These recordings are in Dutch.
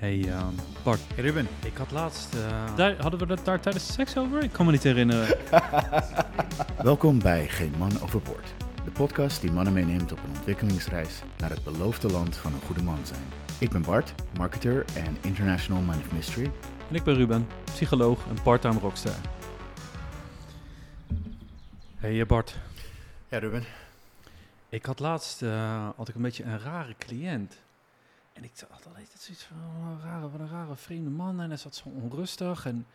Hey ehm, Bart, Hey Ruben. ik had laatst... eh, daar, hadden we het daar tijdens seks over? Ik kan me niet herinneren. Welkom bij Geen Man Overboord. De podcast die mannen meeneemt op een ontwikkelingsreis naar het beloofde land van een goede man zijn. Ik ben Bart, marketer en international man of mystery. En ik ben Ruben, psycholoog en part-time rockster. Hey eh, Bart, Ja Ruben. ik had laatst eh, had ik een beetje een rare cliënt. En ik had altijd zoiets van, oh, wat een rare, wat een rare vreemde man. En hij zat zo onrustig. En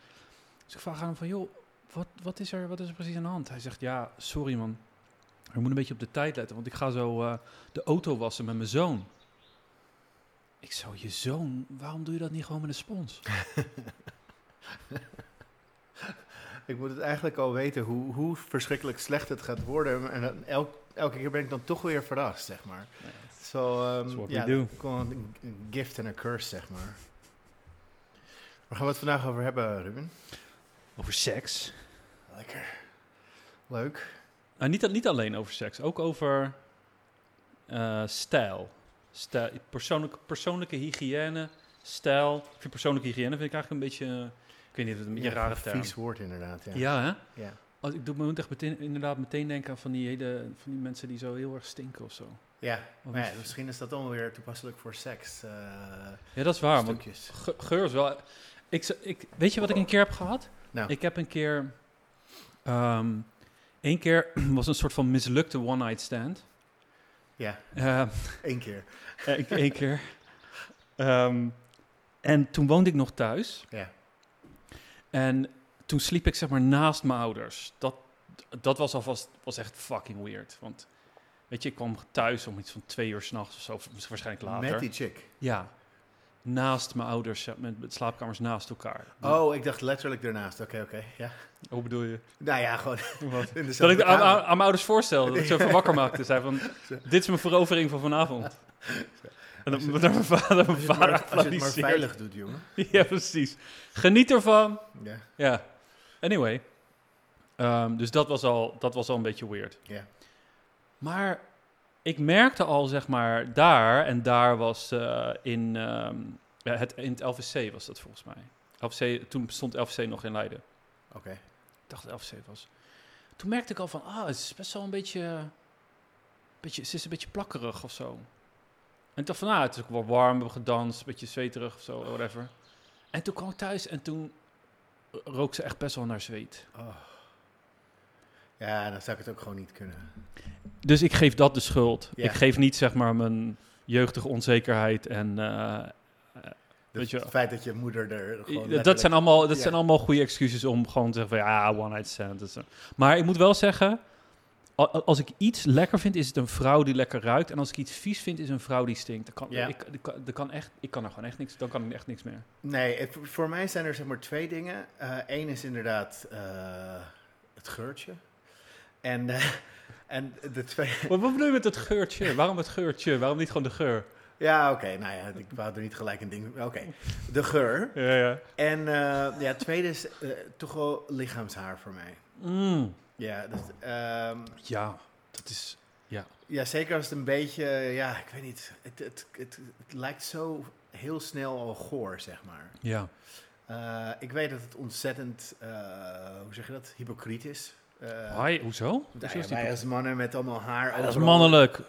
dus ik vraag aan hem van, joh, wat, wat, is er, wat is er precies aan de hand? Hij zegt, ja, sorry man. We moeten een beetje op de tijd letten, want ik ga zo eh, de auto wassen met mijn zoon. Ik zo, je zoon, waarom doe je dat niet gewoon met een spons? Ik moet het eigenlijk al weten hoe, hoe verschrikkelijk slecht het gaat worden. En elk, elke keer ben ik dan toch weer verrast, zeg maar. What we do. gewoon een een gift en een curse, zeg maar. Waar gaan we het vandaag over hebben, Ruben? Over seks. Lekker. Leuk. Nou, niet, niet alleen over seks, ook over eh, stijl. stijl persoonlijke, persoonlijke hygiëne, stijl. Ik vind persoonlijke hygiëne vind ik eigenlijk een beetje, ik weet niet of het een beetje een rare term. Vies woord, inderdaad. Ja. Ja, hè? ja. Als, ik doe me echt meteen, inderdaad meteen denken aan van die, hele, van die mensen die zo heel erg stinken of zo. Ja, maar misschien is dat dan weer toepasselijk voor seks. eh, Ja, dat is waar. Stukjes. ge- geur is wel... Ik, ik, weet je wat ik een keer heb gehad? Nou, Ik heb een keer... ehm Eén keer was een soort van mislukte one-night stand. ja, Eh, één keer. Eén keer. Ehm, en toen woonde ik nog thuis. Ja. En toen sliep ik zeg maar naast mijn ouders. Dat, dat was alvast was echt fucking weird. Want weet je, ik kwam thuis om iets van twee uur s'nachts of zo. Of waarschijnlijk later. Met die chick. Ja. Naast mijn ouders, met, met slaapkamers naast elkaar. Oh, ik dacht letterlijk ernaast. Oké, oké. Ja. Hoe bedoel je? Nou ja, gewoon Dat ik aan, aan, kamer. aan mijn ouders voorstelde, dat ik zo even wakker maakte. Zei van, dit is mijn verovering van vanavond. En dan moet mijn vader, mijn Als vader maar, als je het maar veilig doet, jongen. Ja, precies. Geniet ervan. Ja. Ja. Anyway. Ehm, dus dat was, al, dat was al een beetje weird. Ja. Maar ik merkte al, zeg maar, daar... En daar was eh, in, ehm, het, in het LVC was dat volgens mij. LVC, toen bestond LVC nog in Leiden. Oké. Ik dacht dat het LVC was. Toen merkte ik al van, ah, het is best wel een beetje... beetje ze is een beetje plakkerig of zo. En ik dacht van, ah, het is ook wel warm, we hebben gedanst, een beetje zweterig of zo, whatever. En toen kwam ik thuis en toen rook ze echt best wel naar zweet. Oh. Ja, dan zou ik het ook gewoon niet kunnen. Dus ik geef dat de schuld. Ja. Ik geef niet, zeg maar, mijn jeugdige onzekerheid en... eh, Weet je het feit dat je moeder er gewoon dat zijn allemaal, dat Ja. zijn allemaal goede excuses om gewoon te zeggen van ja, one night stand. Maar ik moet wel zeggen, als ik iets lekker vind, is het een vrouw die lekker ruikt. En als ik iets vies vind, is een vrouw die stinkt. Dan kan, Ja. ik, ik, kan- echt, ik kan er gewoon echt niks, dan kan ik echt niks meer. Nee, het- voor mij zijn er zeg maar twee dingen. Eén is inderdaad eh, het geurtje. En, eh, en de twee... Wat, wat bedoel je met het geurtje? Waarom het geurtje? Waarom niet gewoon de geur? Ja, oké. nou ja, ik wou er niet gelijk een ding... Oké. De geur. Ja, ja. En eh, ja, het tweede is eh, toch wel lichaamshaar voor mij. Mm, Ja, dus, ehm, ja, dat is... ja, zeker als het een beetje... Ja, ik weet niet. Het, het, het, het lijkt zo heel snel al goor, zeg maar. Ja. Ik weet dat het ontzettend, hoe zeg je dat, hypocriet is. Eh, Hi, hoezo? nou Hoezo ja, is die- wij als mannen met allemaal haar. dat is mannelijk.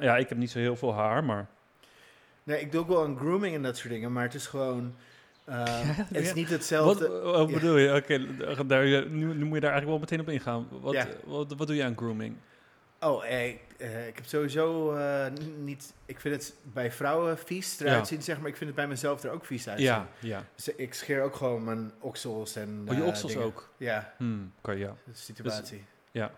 Ja, ik heb niet zo heel veel haar, maar... Nee, ik doe ook wel een grooming en dat soort dingen, maar het is gewoon, eh, het is ja. niet hetzelfde. wat ja. bedoel je? Oké, daar, nu, nu moet je daar eigenlijk wel meteen op ingaan. Wat, Ja. wat, wat doe je aan grooming? Oh, eh, ik, eh, ik heb sowieso eh, niet, ik vind het bij vrouwen vies eruit Ja. zien, zeg maar. Ik vind het bij mezelf er ook vies uitzien. Ja, ja. Dus ik scheer ook gewoon mijn oksels en Oh, je eh, oksels dingen. ook? Ja, Hmm, kan ja. de situatie. Ja.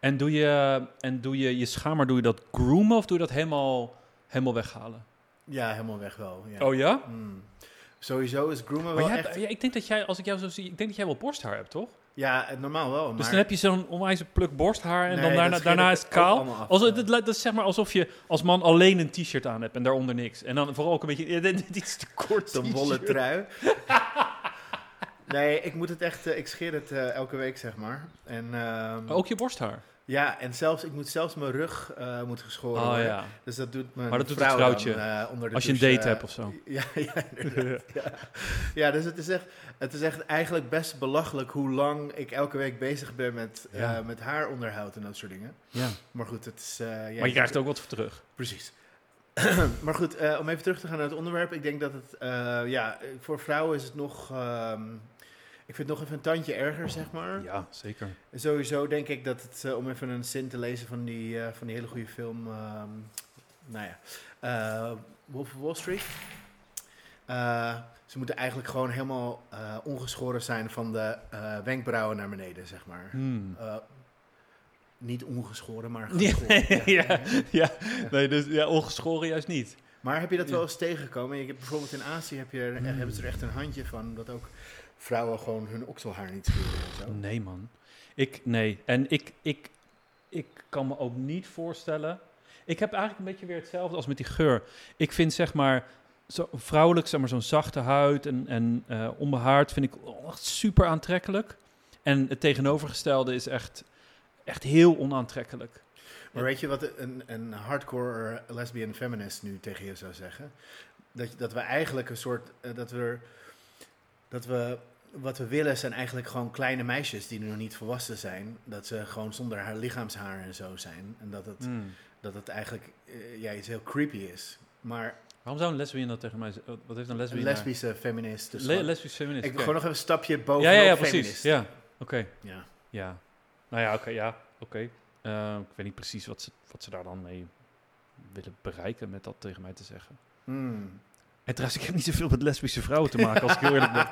En doe je, en doe je je schaamhaar, doe je dat groomen of doe je dat helemaal, helemaal weghalen? Ja, helemaal weg wel. Ja. Oh ja? Mm. Sowieso is groomen wel echt... ja, ik denk dat jij, als ik jou zo zie, ik denk dat jij wel borsthaar hebt, toch? Ja, eh, normaal wel, maar... Dus dan heb je zo'n onwijze pluk borsthaar en Nee, dan dat daarna, daarna is het kaal. Als, ja. lijkt- dat is zeg maar alsof je als man alleen een t-shirt aan hebt en daaronder niks. En dan vooral ook een beetje, dit is te kort Zo'n wollen trui. nee, ik moet het echt... eh, ik scheer het eh, elke week, zeg maar. En, ehm, Ook je borsthaar? Ja, en zelfs, ik moet zelfs mijn rug eh, moet geschoren Oh worden. ja. Dus dat doet mijn Maar dat doet vrouw het vrouwtje. dan, eh, onder de Als je een date eh, hebt of zo. Ja, ja, inderdaad. ja. ja, dus het is, echt, het is echt eigenlijk best belachelijk hoe lang ik elke week bezig ben met, Ja. met haar onderhoud en dat soort dingen. Ja. Maar goed, het is... Maar je krijgt er ook wat voor terug. Precies. maar goed, om even terug te gaan naar het onderwerp. Ik denk dat het, ja, voor vrouwen is het nog, ehm, ik vind het nog even een tandje erger, zeg maar. Ja, zeker. Sowieso denk ik dat het, eh, om even een zin te lezen van die, eh, van die hele goede film, ehm, nou ja, eh, Wolf of Wall Street. Ze moeten eigenlijk gewoon helemaal ongeschoren zijn van de wenkbrauwen naar beneden, zeg maar. Hmm. Niet ongeschoren, maar Ja, geschoren. ja, ja. Nee, dus ja, ongeschoren juist niet. Maar heb je dat wel eens tegengekomen? Je hebt bijvoorbeeld in Azië heb je, Hmm. hebben ze er echt een handje van dat ook vrouwen gewoon hun okselhaar niet scheren en zo. Nee, man. Ik, nee. En ik, ik, ik kan me ook niet voorstellen... Ik heb eigenlijk een beetje weer hetzelfde als met die geur. Ik vind zeg maar... Zo vrouwelijk, zeg maar, zo'n zachte huid en, en eh, onbehaard vind ik echt super aantrekkelijk. En het tegenovergestelde is echt, echt heel onaantrekkelijk. Maar weet je wat een, een hardcore lesbian feminist nu tegen je zou zeggen? Dat, dat we eigenlijk een soort, eh, dat we, dat we, wat we willen zijn eigenlijk gewoon kleine meisjes die nog niet volwassen zijn. Dat ze gewoon zonder haar lichaamshaar en zo zijn. En dat het, Hmm. dat het eigenlijk eh, ja, iets heel creepy is. Maar Waarom zou een lesbian dat tegen mij zeggen? Wat heeft een lesbische feminist. Dus Le gewoon- lesbisch feminist. ik wil gewoon nog even een stapje bovenop Ja, ja, ja, feminist. precies. Ja, oké. Ja. Ja. Nou ja, oké, ja, oké. Eh, ik weet niet precies wat ze, wat ze daar dan mee willen bereiken met dat tegen mij te zeggen. Hmm. En trouwens, ik heb niet zoveel met lesbische vrouwen te maken, als ik heel eerlijk ben.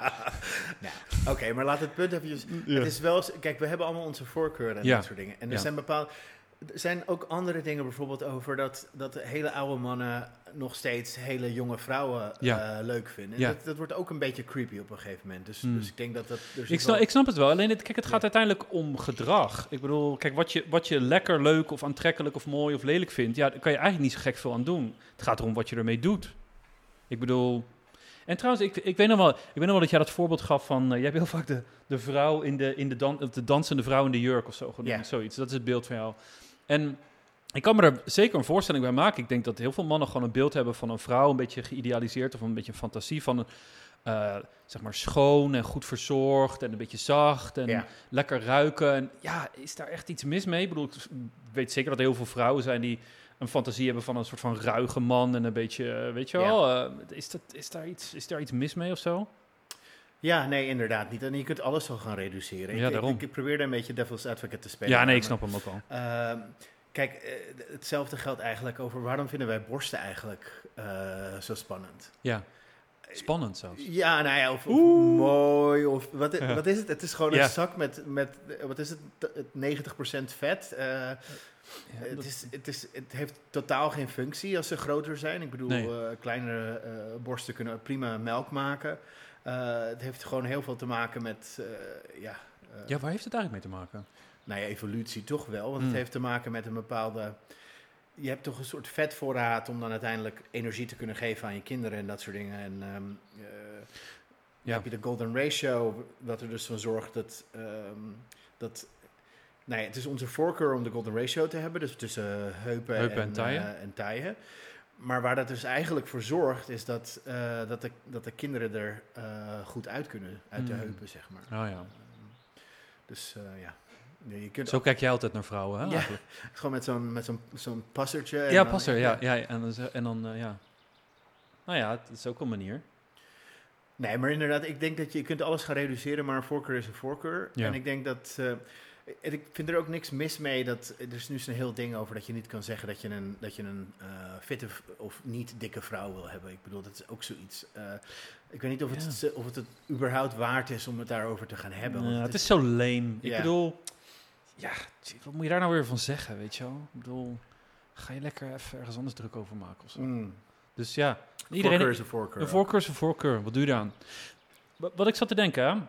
Oké, maar laat het punt eventjes... Het is wel, kijk, we hebben allemaal onze voorkeuren en Ja. dat soort dingen. En er Ja. zijn bepaalde, er zijn ook andere dingen bijvoorbeeld over dat, dat hele oude mannen nog steeds hele jonge vrouwen Ja. eh, leuk vinden. En Ja. Dat, dat wordt ook een beetje creepy op een gegeven moment. Dus, Hmm. dus ik denk dat dat... Ik snap, wel- ik snap het wel. Alleen, het, kijk, het gaat Ja. uiteindelijk om gedrag. Ik bedoel, kijk, wat je, wat je lekker, leuk of aantrekkelijk of mooi of lelijk vindt, ja, daar kan je eigenlijk niet zo gek veel aan doen. Het gaat erom wat je ermee doet. Ik bedoel... En trouwens, ik, ik, weet nog wel, ik weet nog wel dat jij dat voorbeeld gaf van... eh, jij hebt heel vaak de, de vrouw in de, in de, dan, de dansende vrouw in de jurk of zo genoemd. Ja. Zoiets, dat is het beeld van jou. En ik kan me er zeker een voorstelling bij maken. Ik denk dat heel veel mannen gewoon een beeld hebben van een vrouw... een beetje geïdealiseerd of een beetje een fantasie van... een eh, zeg maar schoon en goed verzorgd en een beetje zacht en Ja. lekker ruiken. En ja, is daar echt iets mis mee? Ik bedoel, ik weet zeker dat er heel veel vrouwen zijn die een fantasie hebben van een soort van ruige man en een beetje, eh, weet je Ja. wel, eh, is, dat, is, daar iets, is daar iets mis mee of zo? Ja, nee, inderdaad niet. En je kunt alles zo gaan reduceren. Ja, ik, daarom. ik, ik probeer daar een beetje devil's advocate te spelen. Ja, nee, ik snap hem ook al. Ehm, kijk, eh, hetzelfde geldt eigenlijk over waarom vinden wij borsten eigenlijk zo spannend? Ja, spannend zelfs. Ja, nou ja, of, mooi, of wat, wat is het? Het is gewoon Ja. een zak met, met wat is het, t- het 90% vet. Ja, het, is, het, is, het heeft totaal geen functie als ze groter zijn. Ik bedoel, Nee. eh, kleinere eh, borsten kunnen prima melk maken. Eh, het heeft gewoon heel veel te maken met, ja, ja, waar heeft het eigenlijk mee te maken? nou ja, evolutie toch wel. Want Mm. het heeft te maken met een bepaalde... Je hebt toch een soort vetvoorraad om dan uiteindelijk energie te kunnen geven aan je kinderen en dat soort dingen. En eh, Ja. heb je de golden ratio, wat er dus van zorgt dat... ehm, dat nou ja, het is onze voorkeur om de golden ratio te hebben, dus tussen heupen, Heupen en en, taille. eh, en taille. Maar waar dat dus eigenlijk voor zorgt, is dat, eh, dat, de, dat de kinderen er eh, goed uit kunnen, uit de Mm. heupen, zeg maar. Oh ja. Dus ja, Nee, je kunt Zo kijk jij altijd naar vrouwen, hè? Ja. gewoon met zo'n met zo'n zo'n passertje. en Ja, dan- pas er, ja. ja en dan, en dan ja. Nou ja, het is ook een manier. Nee, maar inderdaad, ik denk dat je, je kunt alles gaan reduceren, maar een voorkeur is een voorkeur. Ja. En ik denk dat... en ik vind er ook niks mis mee dat... Er is nu zo'n heel ding over dat je niet kan zeggen dat je een, dat je een eh, fitte of niet dikke vrouw wil hebben. Ik bedoel, dat is ook zoiets. eh, ik weet niet of het, Ja. of het het überhaupt waard is om het daarover te gaan hebben. Het is zo lame. Ik bedoel, ja, wat moet je daar nou weer van zeggen, weet je wel? Ik bedoel, ga je lekker even ergens anders druk over maken of zo. Mm. Dus ja, Voorkeur iedereen... is een voorkeur. Een voorkeur is een voorkeur. Wat doe je? Wa- Wat ik zat te denken,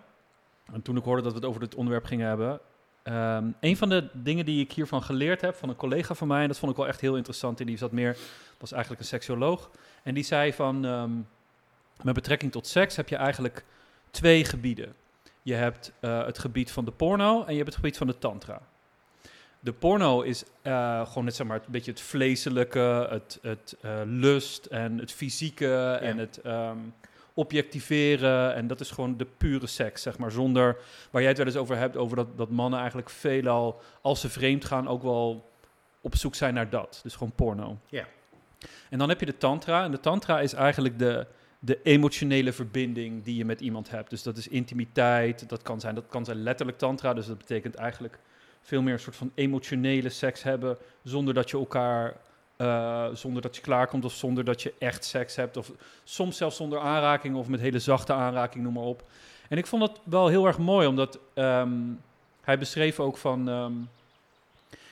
en toen ik hoorde dat we het over dit onderwerp gingen hebben... ehm, een van de dingen die ik hiervan geleerd heb van een collega van mij... en dat vond ik wel echt heel interessant... en die zat meer, was eigenlijk een seksuoloog... en die zei van... ehm, met betrekking tot seks heb je eigenlijk twee gebieden. Je hebt eh, het gebied van de porno en je hebt het gebied van de tantra. De porno is eh, gewoon net zeg maar, een beetje het vleeselijke, het, het eh, lust en het fysieke en het ehm, objectiveren. En dat is gewoon de pure seks, zeg maar. Zonder, waar jij het wel eens over hebt, over dat, dat mannen eigenlijk veelal, als ze vreemd gaan, ook wel op zoek zijn naar dat. Dus gewoon porno. Ja. En dan heb je de tantra. En de tantra is eigenlijk de, de emotionele verbinding die je met iemand hebt. Dus dat is intimiteit. Dat kan zijn, dat kan zijn letterlijk tantra. Dus dat betekent eigenlijk veel meer een soort van emotionele seks hebben. Zonder dat je elkaar. Eh, zonder dat je klaarkomt of zonder dat je echt seks hebt. Of soms zelfs zonder aanraking of met hele zachte aanraking, noem maar op. En ik vond dat wel heel erg mooi, omdat ehm, hij beschreef ook van. ehm,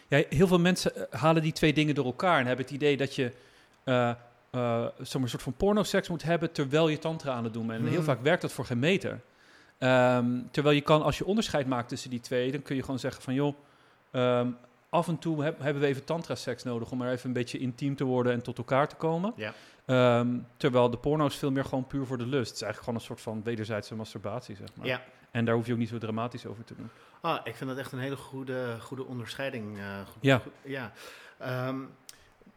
ja, heel veel mensen eh, halen die twee dingen door elkaar en hebben het idee dat je maar een soort van pornoseks moet hebben terwijl je tantra aan het doen bent. En heel Hmm. vaak werkt dat voor geen meter. Ehm, terwijl je kan, als je onderscheid maakt tussen die twee, dan kun je gewoon zeggen van joh, af en toe heb- hebben we even tantra-seks nodig om er even een beetje intiem te worden en tot elkaar te komen. Ja. Ehm, terwijl de porno is veel meer gewoon puur voor de lust. Het is eigenlijk gewoon een soort van wederzijdse masturbatie, zeg maar. Ja. En daar hoef je ook niet zo dramatisch over te doen. Ah, ik vind dat echt een hele goede, goede onderscheiding. eh, goed- Ja. goed- ja. Ehm,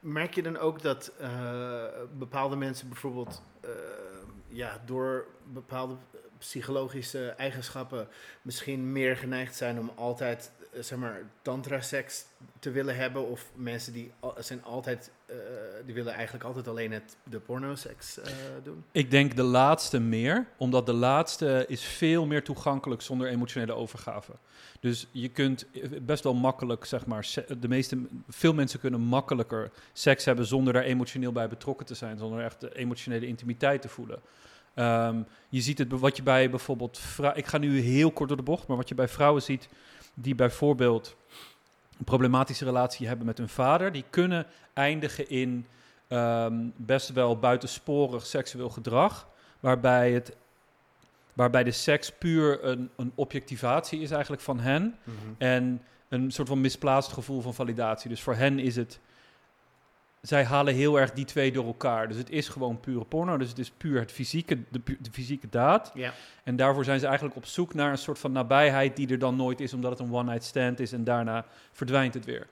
merk je dan ook dat eh, bepaalde mensen bijvoorbeeld eh, ja, door bepaalde psychologische eigenschappen misschien meer geneigd zijn om altijd, zeg maar, tantra-seks te willen hebben? Of mensen die al- zijn altijd, eh, die willen eigenlijk altijd alleen het, de pornoseks eh doen? Ik denk de laatste meer, omdat de laatste is veel meer toegankelijk zonder emotionele overgave. Dus je kunt best wel makkelijk, zeg maar, de meeste, veel mensen kunnen makkelijker seks hebben zonder daar emotioneel bij betrokken te zijn, zonder echt de emotionele intimiteit te voelen. Ehm, je ziet het, wat je bij bijvoorbeeld, ik ga nu heel kort door de bocht, maar wat je bij vrouwen ziet die bijvoorbeeld een problematische relatie hebben met hun vader, die kunnen eindigen in ehm, best wel buitensporig seksueel gedrag, waarbij, het, waarbij de seks puur een, een objectivatie is eigenlijk van hen en een soort van misplaatst gevoel van validatie. Dus voor hen is het, zij halen heel erg die twee door elkaar. Dus het is gewoon pure porno, dus het is puur het fysieke, de, fysieke daad. Ja. En daarvoor zijn ze eigenlijk op zoek naar een soort van nabijheid die er dan nooit is, omdat het een one-night stand is en daarna verdwijnt het weer.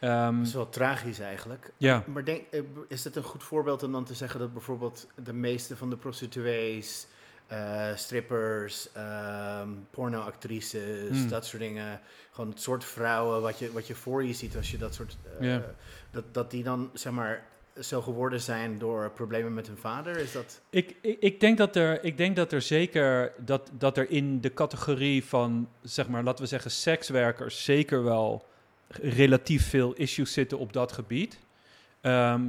Ehm, Dat is wel tragisch eigenlijk. ja. Maar denk, eh, is het een goed voorbeeld om dan te zeggen dat bijvoorbeeld de meeste van de prostituees, eh, strippers, ehm pornoactrices, Hmm. dat soort dingen, gewoon het soort vrouwen wat je, wat je voor je ziet als je dat soort, eh, dat, dat die dan zeg maar zo geworden zijn door problemen met hun vader? Is dat? Ik, ik, ik, denk dat er, ik denk dat er zeker dat, dat er in de categorie van, zeg maar, laten we zeggen, sekswerkers zeker wel relatief veel issues zitten op dat gebied. Ehm,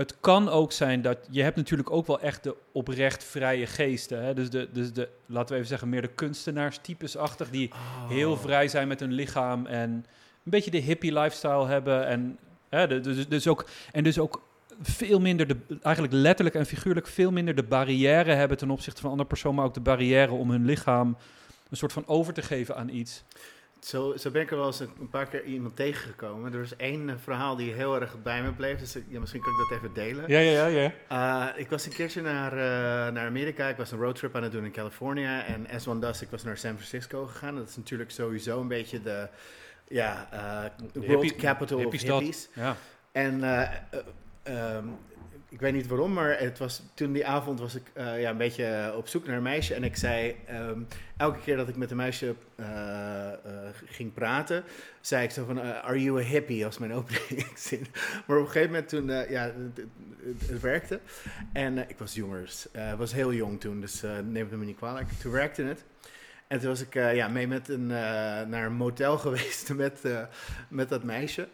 het kan ook zijn dat je hebt natuurlijk ook wel echt de oprecht vrije geesten. Hè? Dus, de, dus de, laten we even zeggen, meer de kunstenaarstypes-achtig, die heel vrij zijn met hun lichaam en een beetje de hippie lifestyle hebben. En, hè, de- dus, dus ook, en dus ook veel minder, de, eigenlijk letterlijk en figuurlijk, veel minder de barrière hebben ten opzichte van een andere persoon, maar ook de barrière om hun lichaam een soort van over te geven aan iets. Zo, zo ben ik er wel eens een, een paar keer iemand tegengekomen. Er is één eh, verhaal die heel erg bij me bleef, dus ik- ja, misschien kan ik dat even delen. Ja, ja, ja. ja. Uh, ik was een keertje naar, eh, naar Amerika. Ik was een roadtrip aan het doen in Californië. En as one does, ik was naar San Francisco gegaan. Dat is natuurlijk sowieso een beetje de, ja, eh, world hippie- capital of hippies. ja. En eh, eh, ehm, ik weet niet waarom, maar het was, toen die avond was ik eh, ja, een beetje eh, op zoek naar een meisje. En ik zei, ehm, elke keer dat ik met een meisje eh, ging praten, zei ik zo van, are you a hippie, als mijn openingszin. Maar op een gegeven moment toen, ja, het, het- werkte. En ik was jongers, eh was heel jong toen, dus neem het me niet kwalijk. Toen werkte het. En toen was ik eh, ja, mee met een, eh, naar een motel geweest met, eh, met dat meisje.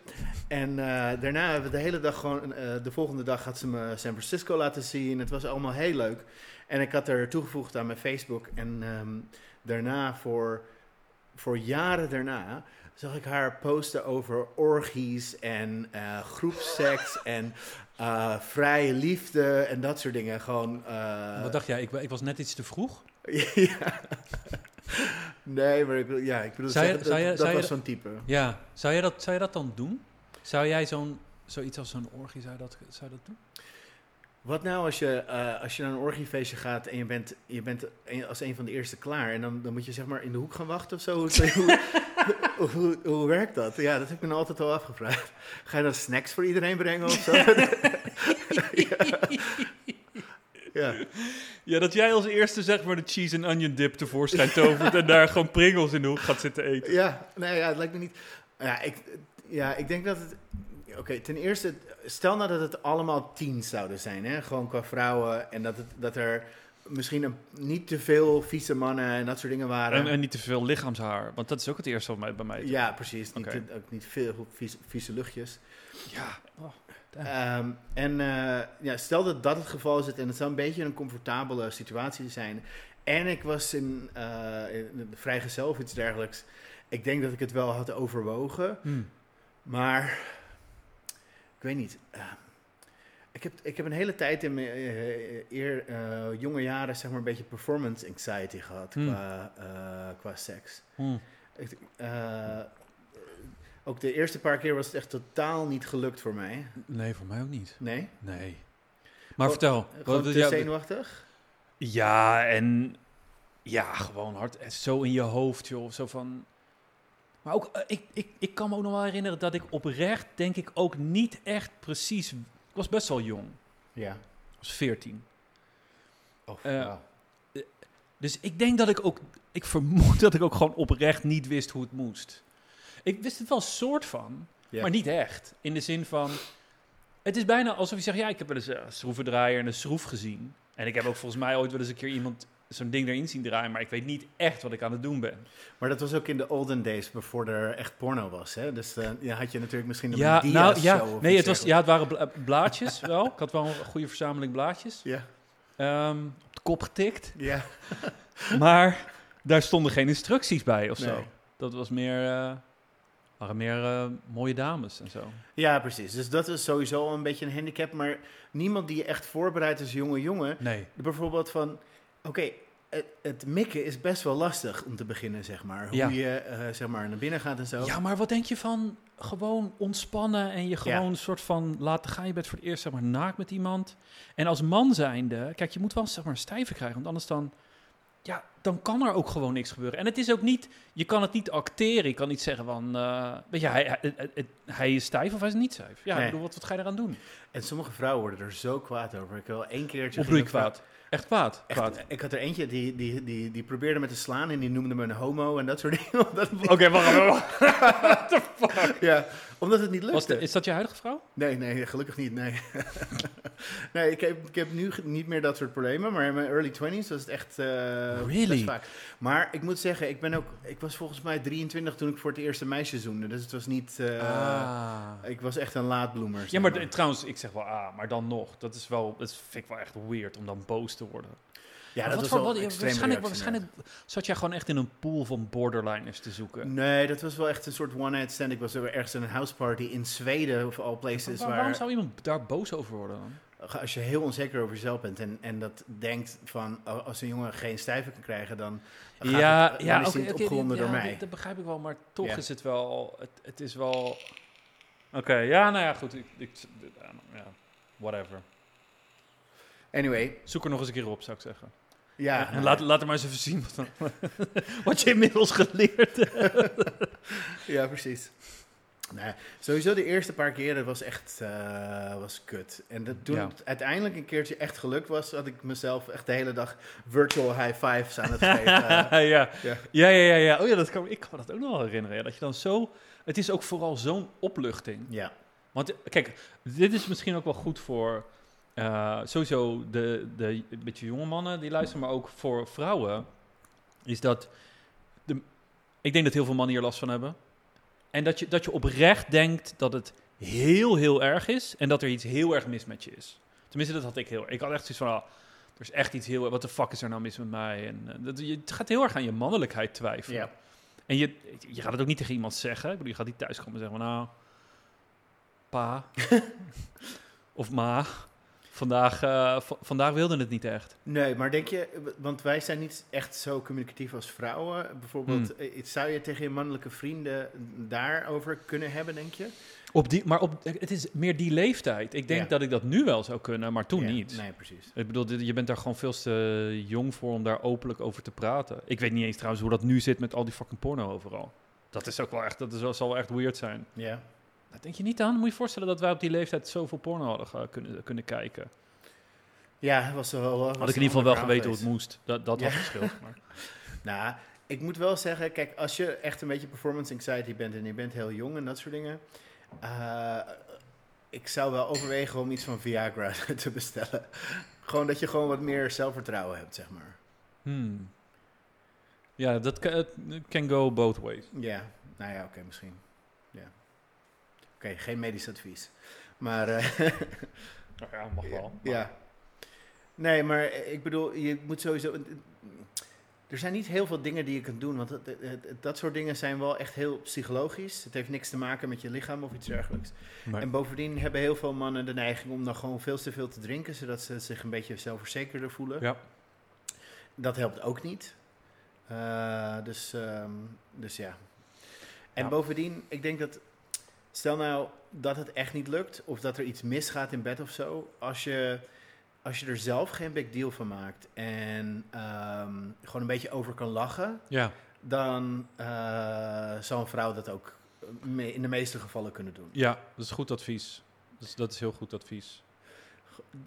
En daarna hebben we de hele dag gewoon... de volgende dag had ze me San Francisco laten zien. Het was allemaal heel leuk. En ik had er toegevoegd aan mijn Facebook. En ehm, daarna, voor, voor jaren daarna... zag ik haar posten over orgies en groepseks en vrije liefde en dat soort dingen. Gewoon... Wat dacht jij? Ik, ik was net iets te vroeg. ja. Nee, maar ik, wil- ja, ik bedoel, Zou je- zeggen, zou je- dat, zou dat je was zo'n type. Ja. Zou jij dat, zou je dat dan doen? Zou jij zo'n, zoiets als zo'n orgie, zou je dat, zou je dat doen? Wat nou als je, eh, als je naar een orgiefeestje gaat en je bent, je bent een- als een van de eerste klaar en dan, dan moet je zeg maar in de hoek gaan wachten of zo? Hoe, hoe, hoe, hoe, hoe werkt dat? Ja, dat heb ik me nou altijd al afgevraagd. Ga je dan snacks voor iedereen brengen of zo? ja. Ja. Ja, dat jij als eerste zeg maar de cheese en onion dip tevoorschijn tovert en daar gewoon pringels in de hoek gaat zitten eten. Ja, nee, ja, het lijkt me niet. Ja, ik, ja, ik denk dat het. Oké, ten eerste, stel nou dat het allemaal teens zouden zijn, hè? gewoon qua vrouwen. En dat, het, dat er misschien een, niet te veel vieze mannen en dat soort dingen waren. En, en niet te veel lichaamshaar, want dat is ook het eerste wat mij, bij mij... ja, precies. Niet, te- ook niet veel vieze, vieze luchtjes. Ja. Oh, Ehm, en eh, ja, stel dat dat het geval is en het zou een beetje een comfortabele situatie zijn. En ik was in, eh in vrijgezel of iets dergelijks. Ik denk dat ik het wel had overwogen. Hmm. Maar ik weet niet. eh, ik, heb, ik heb een hele tijd in mijn eh, eer, jonge jaren zeg maar een beetje performance anxiety gehad Hmm. qua, qua seks. Hmm. Ik, ook de eerste paar keer was het echt totaal niet gelukt voor mij. Nee, voor mij ook niet. Nee? Nee. Maar vertel. Gewoon wat- te ja, zenuwachtig? Ja, en ja, gewoon hard. en Zo in je hoofd, joh. Zo van. Maar ook, eh, ik, ik, ik kan me ook nog wel herinneren dat ik oprecht, denk ik, ook niet echt precies. Ik was best wel jong. Ja. Ik was 14. Oh, Eh, wauw. Dus ik denk dat ik ook. Ik vermoed dat ik ook gewoon oprecht niet wist hoe het moest. Ik wist het wel soort van, Ja. maar niet echt. In de zin van. Het is bijna alsof je zegt: ja, ik heb wel eens een schroevendraaier en een schroef gezien. En ik heb ook volgens mij ooit wel eens een keer iemand zo'n ding erin zien draaien, maar ik weet niet echt wat ik aan het doen ben. Maar dat was ook in de olden days, voor er echt porno was. Hè? Dus eh, ja, had je natuurlijk misschien een Ja, nou ja, of nee, het, was, ja, het waren bla- blaadjes wel. Ik had wel een goede verzameling blaadjes. dergelijks. Ehm, op de kop getikt. Ja. Maar daar stonden geen instructies bij of zo. Nee. Dat was meer, eh, waren meer eh, mooie dames en zo. ja, precies. Dus dat is sowieso een beetje een handicap. Maar niemand die je echt voorbereidt als jonge jongen. Nee. Bijvoorbeeld van, oké, het, het mikken is best wel lastig om te beginnen, zeg maar. Hoe Ja. je eh, zeg maar naar binnen gaat en zo. Ja, maar wat denk je van gewoon ontspannen en je gewoon een soort van laten gaan. Je bent voor het eerst zeg maar naakt met iemand. En als man zijnde, kijk, je moet wel zeg maar een stijve krijgen, want anders dan, ja, dan kan er ook gewoon niks gebeuren. En het is ook niet, je kan het niet acteren. Je kan niet zeggen van, eh, weet je, hij, hij, hij- hij is stijf of hij is niet stijf. Ja, Nee. ik bedoel, wat, wat ga je eraan doen? En sommige vrouwen worden er zo kwaad over. Ik wel één keertje... Kwaad? Echt kwaad? Echt, kwaad. ik had er eentje die, die, die, die probeerde me te slaan en die noemde me een homo en dat soort dingen. Oké, wacht, wacht. ja, omdat het niet lukte. De- is dat je huidige vrouw? Nee, nee, gelukkig niet. Nee, nee ik, heb, ik heb nu niet meer dat soort problemen, maar in mijn early 20s was het echt eh, Really? best vaak. Maar ik moet zeggen, ik, ben ook, ik was volgens mij 23 toen ik voor het eerst een meisje zoende. Dus het was niet. eh, ah. Ik was echt een laadbloemer. Ja, maar trouwens, ik zeg wel ah, maar dan nog. Dat is wel, dat vind ik wel echt weird om dan boos te worden. Ja, Maar dat was voor- wel wat- waarschijnlijk, waarschijnlijk zat jij gewoon echt in een pool van borderliners te zoeken. Nee, dat was wel echt een soort one-night stand. Ik was er ergens in een houseparty in Zweden of all places. Waar- waar, waarom zou iemand daar boos over worden dan? Als je heel onzeker over jezelf bent en, en dat denkt van als een jongen geen stijve kan krijgen, dan, gaat ja, het, dan ja, is oké, opgewonden ja, door mij. Dat, dat begrijp ik wel, maar toch is het wel, het, het is wel... Oké, ja, nou ja, goed. Ik, ik, ja, whatever. Anyway, Zoek er nog eens een keer op, zou ik zeggen. ja. en nou, laat, laat er maar eens even zien wat, dan- wat je inmiddels geleerd hebt. Ja, precies. Nee, sowieso de eerste paar keren was echt eh, was kut. En dat, toen Ja. het uiteindelijk een keertje echt gelukt was, had ik mezelf echt de hele dag virtual high fives aan het geven. Eh, ja. Ja. Ja. Ja, ja, ja, Oh ja, dat kan, ik kan me dat ook nog wel herinneren. Ja, dat je dan zo... Het is ook vooral zo'n opluchting. ja, Want eh, kijk, dit is misschien ook wel goed voor... eh, sowieso de, de beetje jonge mannen die luisteren, maar ook voor vrouwen. Is dat... De, ik denk dat heel veel mannen hier last van hebben. En dat je, dat je oprecht denkt dat het heel, heel erg is. En dat er iets heel erg mis met je is. Tenminste, dat had ik heel Ik had echt zoiets van... ah, er is echt iets heel... Wat de fuck is er nou mis met mij? En, eh, dat, je, het gaat heel erg aan je mannelijkheid twijfelen. En je, je gaat het ook niet tegen iemand zeggen. Ik bedoel, je gaat niet thuis komen en zeggen van, nou, pa of ma, vandaag, v- vandaag wilde het niet echt. Nee, maar denk je, want wij zijn niet echt zo communicatief als vrouwen. Bijvoorbeeld, Hmm. eh, zou je tegen je mannelijke vrienden daarover kunnen hebben, denk je? Op die, maar op, het is meer die leeftijd. Ik denk Ja. dat ik dat nu wel zou kunnen, maar toen Ja, niet. Nee, precies. Ik bedoel, je bent daar gewoon veel te jong voor om daar openlijk over te praten. Ik weet niet eens trouwens hoe dat nu zit met al die fucking porno overal. Dat is ook wel echt, dat is, wel- zal wel echt weird zijn. Ja. Dat denk je niet aan? Moet je je voorstellen dat wij op die leeftijd zoveel porno hadden kunnen, kunnen kijken. Ja, was wel. was Had ik in ieder geval wel geweten hoe het moest. Dat, dat Ja. was het verschil. Maar. Nou, ik moet wel zeggen, kijk, als je echt een beetje performance anxiety bent en je bent heel jong en dat soort dingen. eh, ik zou wel overwegen om iets van Viagra te bestellen. Gewoon dat je gewoon wat meer zelfvertrouwen hebt, zeg maar. Hmm. Ja, dat can go both ways. Ja, nou ja, oké, misschien. Ja. Oké, geen medisch advies. Maar Nou ja, mag wel. ja. Nee, maar ik bedoel, je moet sowieso. Er zijn niet heel veel dingen die je kunt doen, want het- het- het- dat soort dingen zijn wel echt heel psychologisch. Het heeft niks te maken met je lichaam of iets dergelijks. En bovendien hebben heel veel mannen de neiging om dan gewoon veel te veel te drinken, zodat ze zich een beetje zelfverzekerder voelen. Ja. Dat helpt ook niet. Eh, dus, ehm, dus ja. En Ja. bovendien, ik denk dat, stel nou dat het echt niet lukt, of dat er iets misgaat in bed of zo, als je, als je er zelf geen big deal van maakt en ehm, gewoon een beetje over kan lachen, ja. dan eh, zal een vrouw dat ook me- in de meeste gevallen kunnen doen. ja, dat is goed advies. Dus dat is heel goed advies.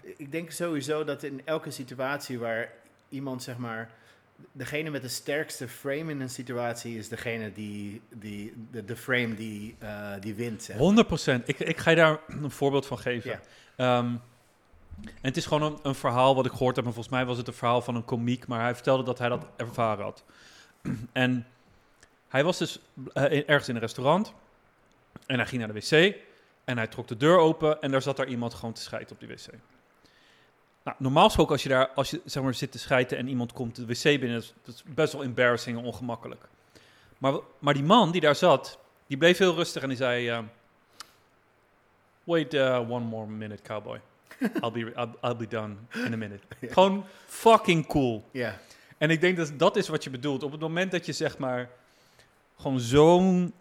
Ik denk sowieso dat in elke situatie waar iemand, zeg maar, degene met de sterkste frame in een situatie is degene die, die de, de frame die, eh, die wint. Zeg. 100%. Ik, ik ga je daar een voorbeeld van geven. Ja. Ehm, en het is gewoon een, een verhaal wat ik gehoord heb. En volgens mij was het een verhaal van een komiek. Maar hij vertelde dat hij dat ervaren had. en hij was dus eh, ergens in een restaurant. En hij ging naar de wc. En hij trok de deur open. En daar zat daar iemand gewoon te schijten op die wc. Nou, normaal gesproken als je daar als je, zeg maar, zit te schijten en iemand komt de wc binnen... Dat is, dat is best wel embarrassing en ongemakkelijk. Maar, maar die man die daar zat, die bleef heel rustig en die zei... eh, Wait uh, one more minute, cowboy. I'll be, I'll, I'll be done in a minute. Gewoon fucking cool. Ja, En ik denk dat dat is wat je bedoelt. Op het moment dat je zeg maar gewoon zo'n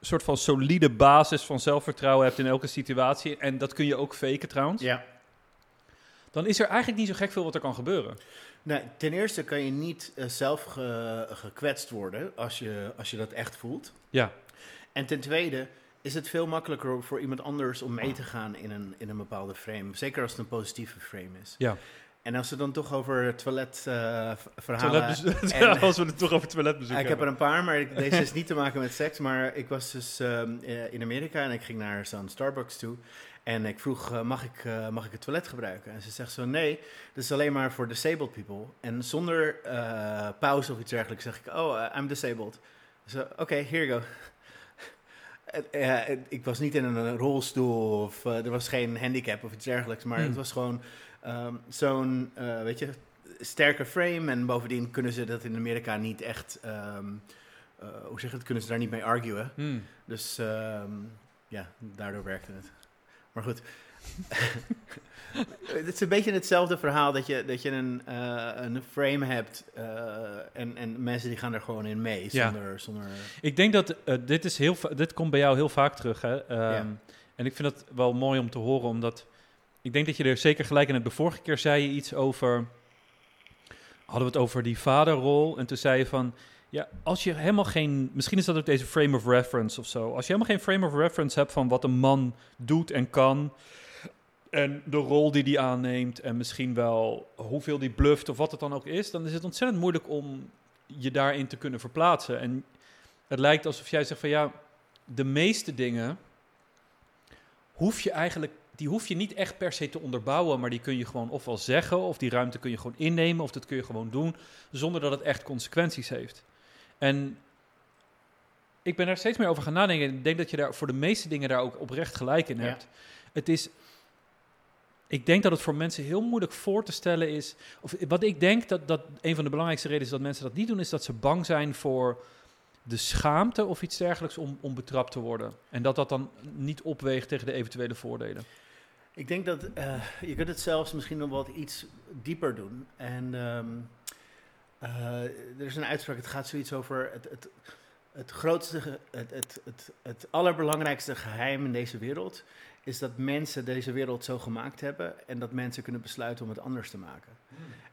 soort van solide basis van zelfvertrouwen hebt in elke situatie, en dat kun je ook faken trouwens, ja. Dan is er eigenlijk niet zo gek veel wat er kan gebeuren. Nou, ten eerste kan je niet eh, zelf ge- gekwetst worden als je, als je dat echt voelt. Ja, En ten tweede is het veel makkelijker voor iemand anders om mee te gaan in een, in een bepaalde frame. Zeker als het een positieve frame is. ja. En als we dan toch over toiletverhalen... En- als we het toch over toiletbezoek Ja, ik heb er hebben. een paar, maar ik- deze is niet te maken met seks. Maar ik was dus ehm, eh, in Amerika en ik ging naar zo'n Starbucks toe. En ik vroeg, eh, mag, ik, eh, mag ik het toilet gebruiken? En ze zegt zo, nee, dat is alleen maar voor disabled people. En zonder pauze of iets dergelijks zeg ik, oh, I'm disabled. Zo, oké, here you go. Ik was niet in een rolstoel of er was geen handicap of iets dergelijks. Maar Hmm. het was gewoon ehm, zo'n, eh, weet je, sterke frame. En bovendien kunnen ze dat in Amerika niet echt, ehm, eh, hoe zeg je het, kunnen ze daar niet mee arguen. Hmm. Dus ehm, ja, daardoor werkte het. Maar goed. het is een beetje hetzelfde verhaal dat je, dat je een, eh, een frame hebt en, en mensen die gaan er gewoon in mee. Ja. Zonder, zonder Ik denk dat dit, is heel dit komt bij jou heel vaak terug. Hè? Ja. En ik vind dat wel mooi om te horen, omdat ik denk dat je er zeker gelijk in hebt. De vorige keer zei je iets over. Hadden we het over die vaderrol? En toen zei je van. Ja, als je helemaal geen. Misschien is dat ook deze frame of reference of zo. Als je helemaal geen frame of reference hebt van wat een man doet en kan. En de rol die die aanneemt. En misschien wel hoeveel die bluft of wat het dan ook is. Dan is het ontzettend moeilijk om je daarin te kunnen verplaatsen. En het lijkt alsof jij zegt van ja, de meeste dingen hoef je eigenlijk, die hoef je niet echt per se te onderbouwen, maar die kun je gewoon ofwel zeggen, of die ruimte kun je gewoon innemen, of dat kun je gewoon doen, zonder dat het echt consequenties heeft. En ik ben daar steeds meer over gaan nadenken. Ik denk dat je daar voor de meeste dingen daar ook oprecht gelijk in Ja. hebt. Het is. Ik denk dat het voor mensen heel moeilijk voor te stellen is. Of wat ik denk dat, dat een van de belangrijkste redenen is dat mensen dat niet doen, is dat ze bang zijn voor de schaamte of iets dergelijks om, om betrapt te worden. En dat dat dan niet opweegt tegen de eventuele voordelen. Ik denk dat eh, je kunt het zelfs misschien nog wat iets dieper doen. En ehm, eh, er is een uitspraak, het gaat zoiets over het, het, het grootste, het, het, het, het allerbelangrijkste geheim in deze wereld is dat mensen deze wereld zo gemaakt hebben en dat mensen kunnen besluiten om het anders te maken.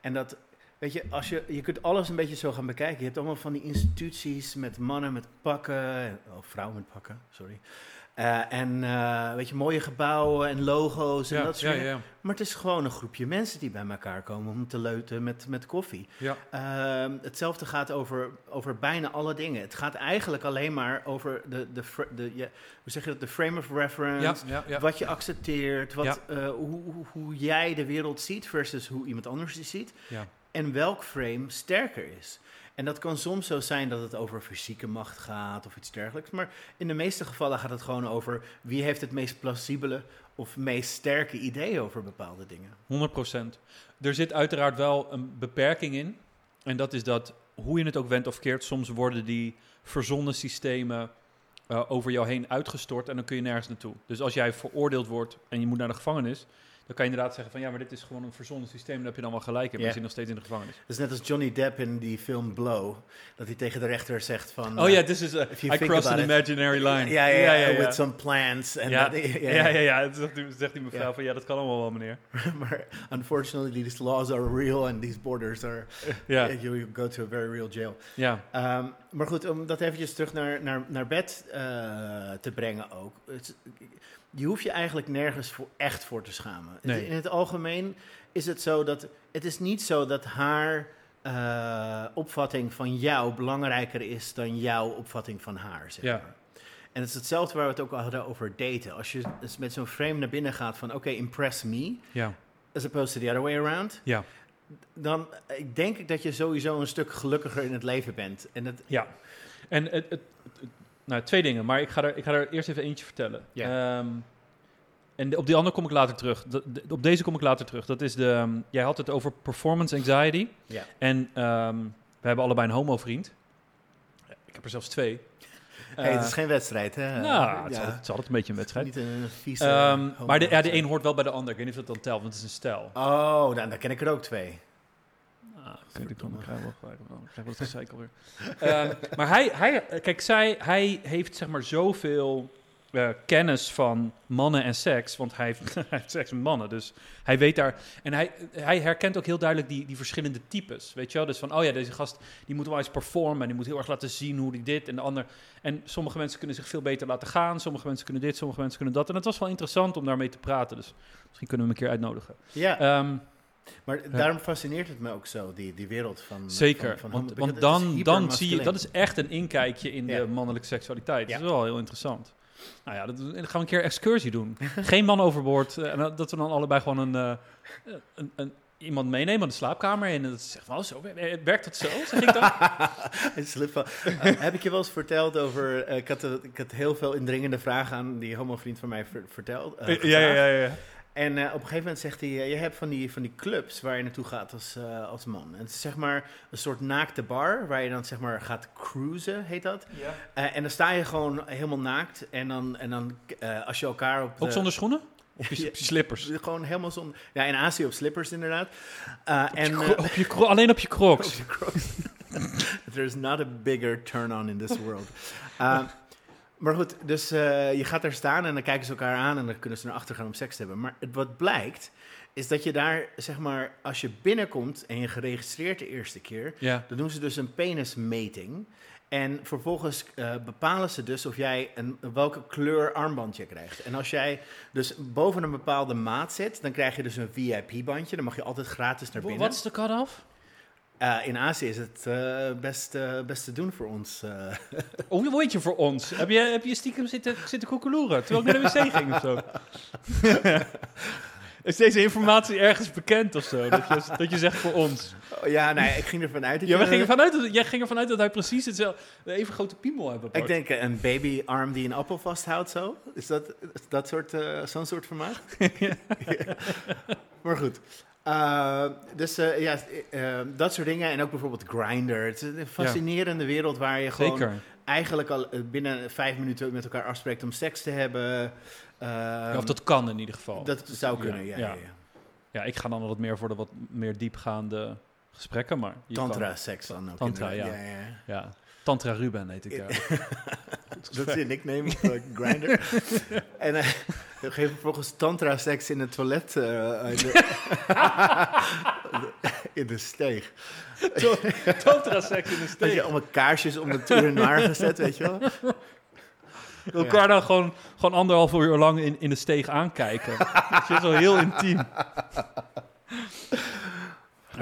En dat, weet je, als je, je kunt alles een beetje zo gaan bekijken. Je hebt allemaal van die instituties met mannen met pakken, of vrouwen met pakken, sorry. Eh, en eh, weet je, mooie gebouwen en logo's en Ja, dat soort ja, dingen. ja. Maar het is gewoon een groepje mensen die bij elkaar komen om te leuten met, met koffie. Ja. Ehm, hetzelfde gaat over, over bijna alle dingen. Het gaat eigenlijk alleen maar over de, de, de, ja, hoe zeg je dat, de frame of reference. Wat je accepteert, wat, eh, hoe, hoe, jij de wereld ziet versus hoe iemand anders die ziet. Ja. En welk frame sterker is. En dat kan soms zo zijn dat het over fysieke macht gaat of iets dergelijks. Maar in de meeste gevallen gaat het gewoon over wie heeft het meest plausibele of meest sterke idee over bepaalde dingen. 100%. Er zit uiteraard wel een beperking in. En dat is dat, hoe je het ook wendt of keert, soms worden die verzonnen systemen eh, over jou heen uitgestort en dan kun je nergens naartoe. Dus als jij veroordeeld wordt en je moet naar de gevangenis, dan kan je inderdaad zeggen van ja, maar dit is gewoon een verzonnen systeem, dan heb je dan wel gelijk Ja. je zit nog steeds in de gevangenis. Dat is net als Johnny Depp in die film Blow. Dat hij tegen de rechter zegt van... Oh eh, ja, this is I crossed an it. imaginary line. Ja, ja, ja, with some plants. En Ja, ja, ja, ja, zegt, die- mevrouw van ja, dat kan allemaal wel, meneer. maar unfortunately, these laws are real and these borders are... Ja, You go to a very real jail. ja, Ehm, maar goed, om dat eventjes terug naar, naar, naar bed eh, te brengen ook. Je hoeft je eigenlijk nergens voor, echt voor te schamen. Nee. In het algemeen is het zo dat... Het is niet zo dat haar eh, opvatting van jou belangrijker is dan jouw opvatting van haar, zeg Ja. En het is hetzelfde waar we het ook al hadden over daten. Als je dus met zo'n frame naar binnen gaat van... Oké, impress me, ja, as opposed to the other way around... ja. dan eh, ik denk ik dat je sowieso een stuk gelukkiger in het leven bent. En dat, Ja, en het- het- nou, twee dingen, maar ik ga, er, ik ga er eerst even eentje vertellen. Ehm, en de- op die andere kom ik later terug. De- de- op deze kom ik later terug. Dat is de, ehm, jij had het over performance anxiety. Ja. En ehm, we hebben allebei een homo-vriend. Ik heb er zelfs twee. Hey, het is Eh, geen wedstrijd, hè? nou, het, is altijd, het is altijd een beetje een wedstrijd. Niet een vieze... Ehm, homo- maar de, ja, de een hoort wel bij de ander. Ik weet niet of dat dan telt, want het is een stijl. Oh, nou, dan ken ik er ook twee. Ah, ik dan, ik krijg wel gelijk, ik krijg wel het gezeik alweer. Ehm, maar hij, hij, kijk, zij, hij heeft zeg maar zoveel eh, kennis van mannen en seks, want hij heeft, hij heeft seks met mannen, dus hij weet daar, en hij, hij herkent ook heel duidelijk die, die verschillende types, weet je wel, dus van, oh ja, deze gast, die moet wel eens performen, en die moet heel erg laten zien hoe die dit en de ander, en sommige mensen kunnen zich veel beter laten gaan, sommige mensen kunnen dit, sommige mensen kunnen dat, en het was wel interessant om daarmee te praten, dus misschien kunnen we hem een keer uitnodigen. Ja, Ehm, maar daarom fascineert het me ook zo, die, die wereld van... Zeker, van, van want, homo- dan, dan zie je, dat is echt een inkijkje in Ja. de mannelijke seksualiteit. Ja. Dat is wel heel interessant. Nou ja, dat, dan gaan we een keer excursie doen. Geen man overboord. eh, En dat- dat we dan allebei gewoon een, eh, een, een, iemand meenemen aan de slaapkamer. En dat zegt van, oh, zo, wer- werkt dat zo? Zeg ik dan? Slip Eh, heb ik je wel eens verteld over... ik, had, ik had heel veel indringende vragen aan die homo-vriend van mij ver- verteld. eh, gevraagd. ja. En eh, op een gegeven moment zegt hij, eh, je hebt van die, van die clubs waar je naartoe gaat als, eh, als man. En het is zeg maar een soort naakte bar waar je dan zeg maar gaat cruisen, heet dat. Eh, en dan sta je gewoon helemaal naakt en dan, en dan eh, als je elkaar op de... Ook zonder schoenen? Of je, Ja. op je slippers? Gewoon helemaal zonder... Ja, in Azië op slippers inderdaad. Eh, Op en, op je alleen op je crocs. op je Crocs. There's not a bigger turn-on in this world. Maar goed, dus eh, je gaat daar staan en dan kijken ze elkaar aan en dan kunnen ze naar achter gaan om seks te hebben. Maar het, wat blijkt, is dat je daar, zeg maar, als je binnenkomt en je geregistreerd de eerste keer, Ja. dan doen ze dus een penismeting. En vervolgens eh, bepalen ze dus of jij een, welke kleur armband je krijgt. En als jij dus boven een bepaalde maat zit, dan krijg je dus een VIP-bandje. Dan mag je altijd gratis naar binnen. Wat is de cut-off? Eh, in Azië is het eh, best, eh, best te doen voor ons. eh. Hoe word je voor ons? Heb je, heb je stiekem zitten, zitten koekeloeren terwijl ik naar de wc ging of zo? Is deze informatie ergens bekend of zo? Dat je, dat je zegt voor ons. Oh, ja, nee, ik ging ervan uit dat Ja, we gingen vanuit dat, jij ging ervan uit dat hij precies hetzelfde, even grote piemel hebben. Ik denk een babyarm die een appel vasthoudt, zo. Is dat, is dat soort, eh, zo'n soort formaat? Ja. Maar goed. Eh, dus eh, ja, eh, dat soort dingen. En ook bijvoorbeeld Grindr. Het is een fascinerende wereld waar je gewoon Zeker. eigenlijk al binnen vijf minuten met elkaar afspreekt om seks te hebben. Eh, Ja, of dat kan in ieder geval. dat zou kunnen, Ja, ja. ja. ik ga dan altijd meer voor de wat meer diepgaande gesprekken, maar... Tantra-seks dan ook. Tantra, ja. ja. Tantra Ruben heet ik. Ja. Dat is je nickname op Grindr. en geven vervolgens tantra seks in het toilet uh, in, de in de steeg. tantra seks in de steeg. Had je allemaal kaarsjes om de haar gezet, weet je wel? Elkaar dan gewoon, gewoon anderhalf uur lang in, in de steeg aankijken. Dat is wel heel intiem.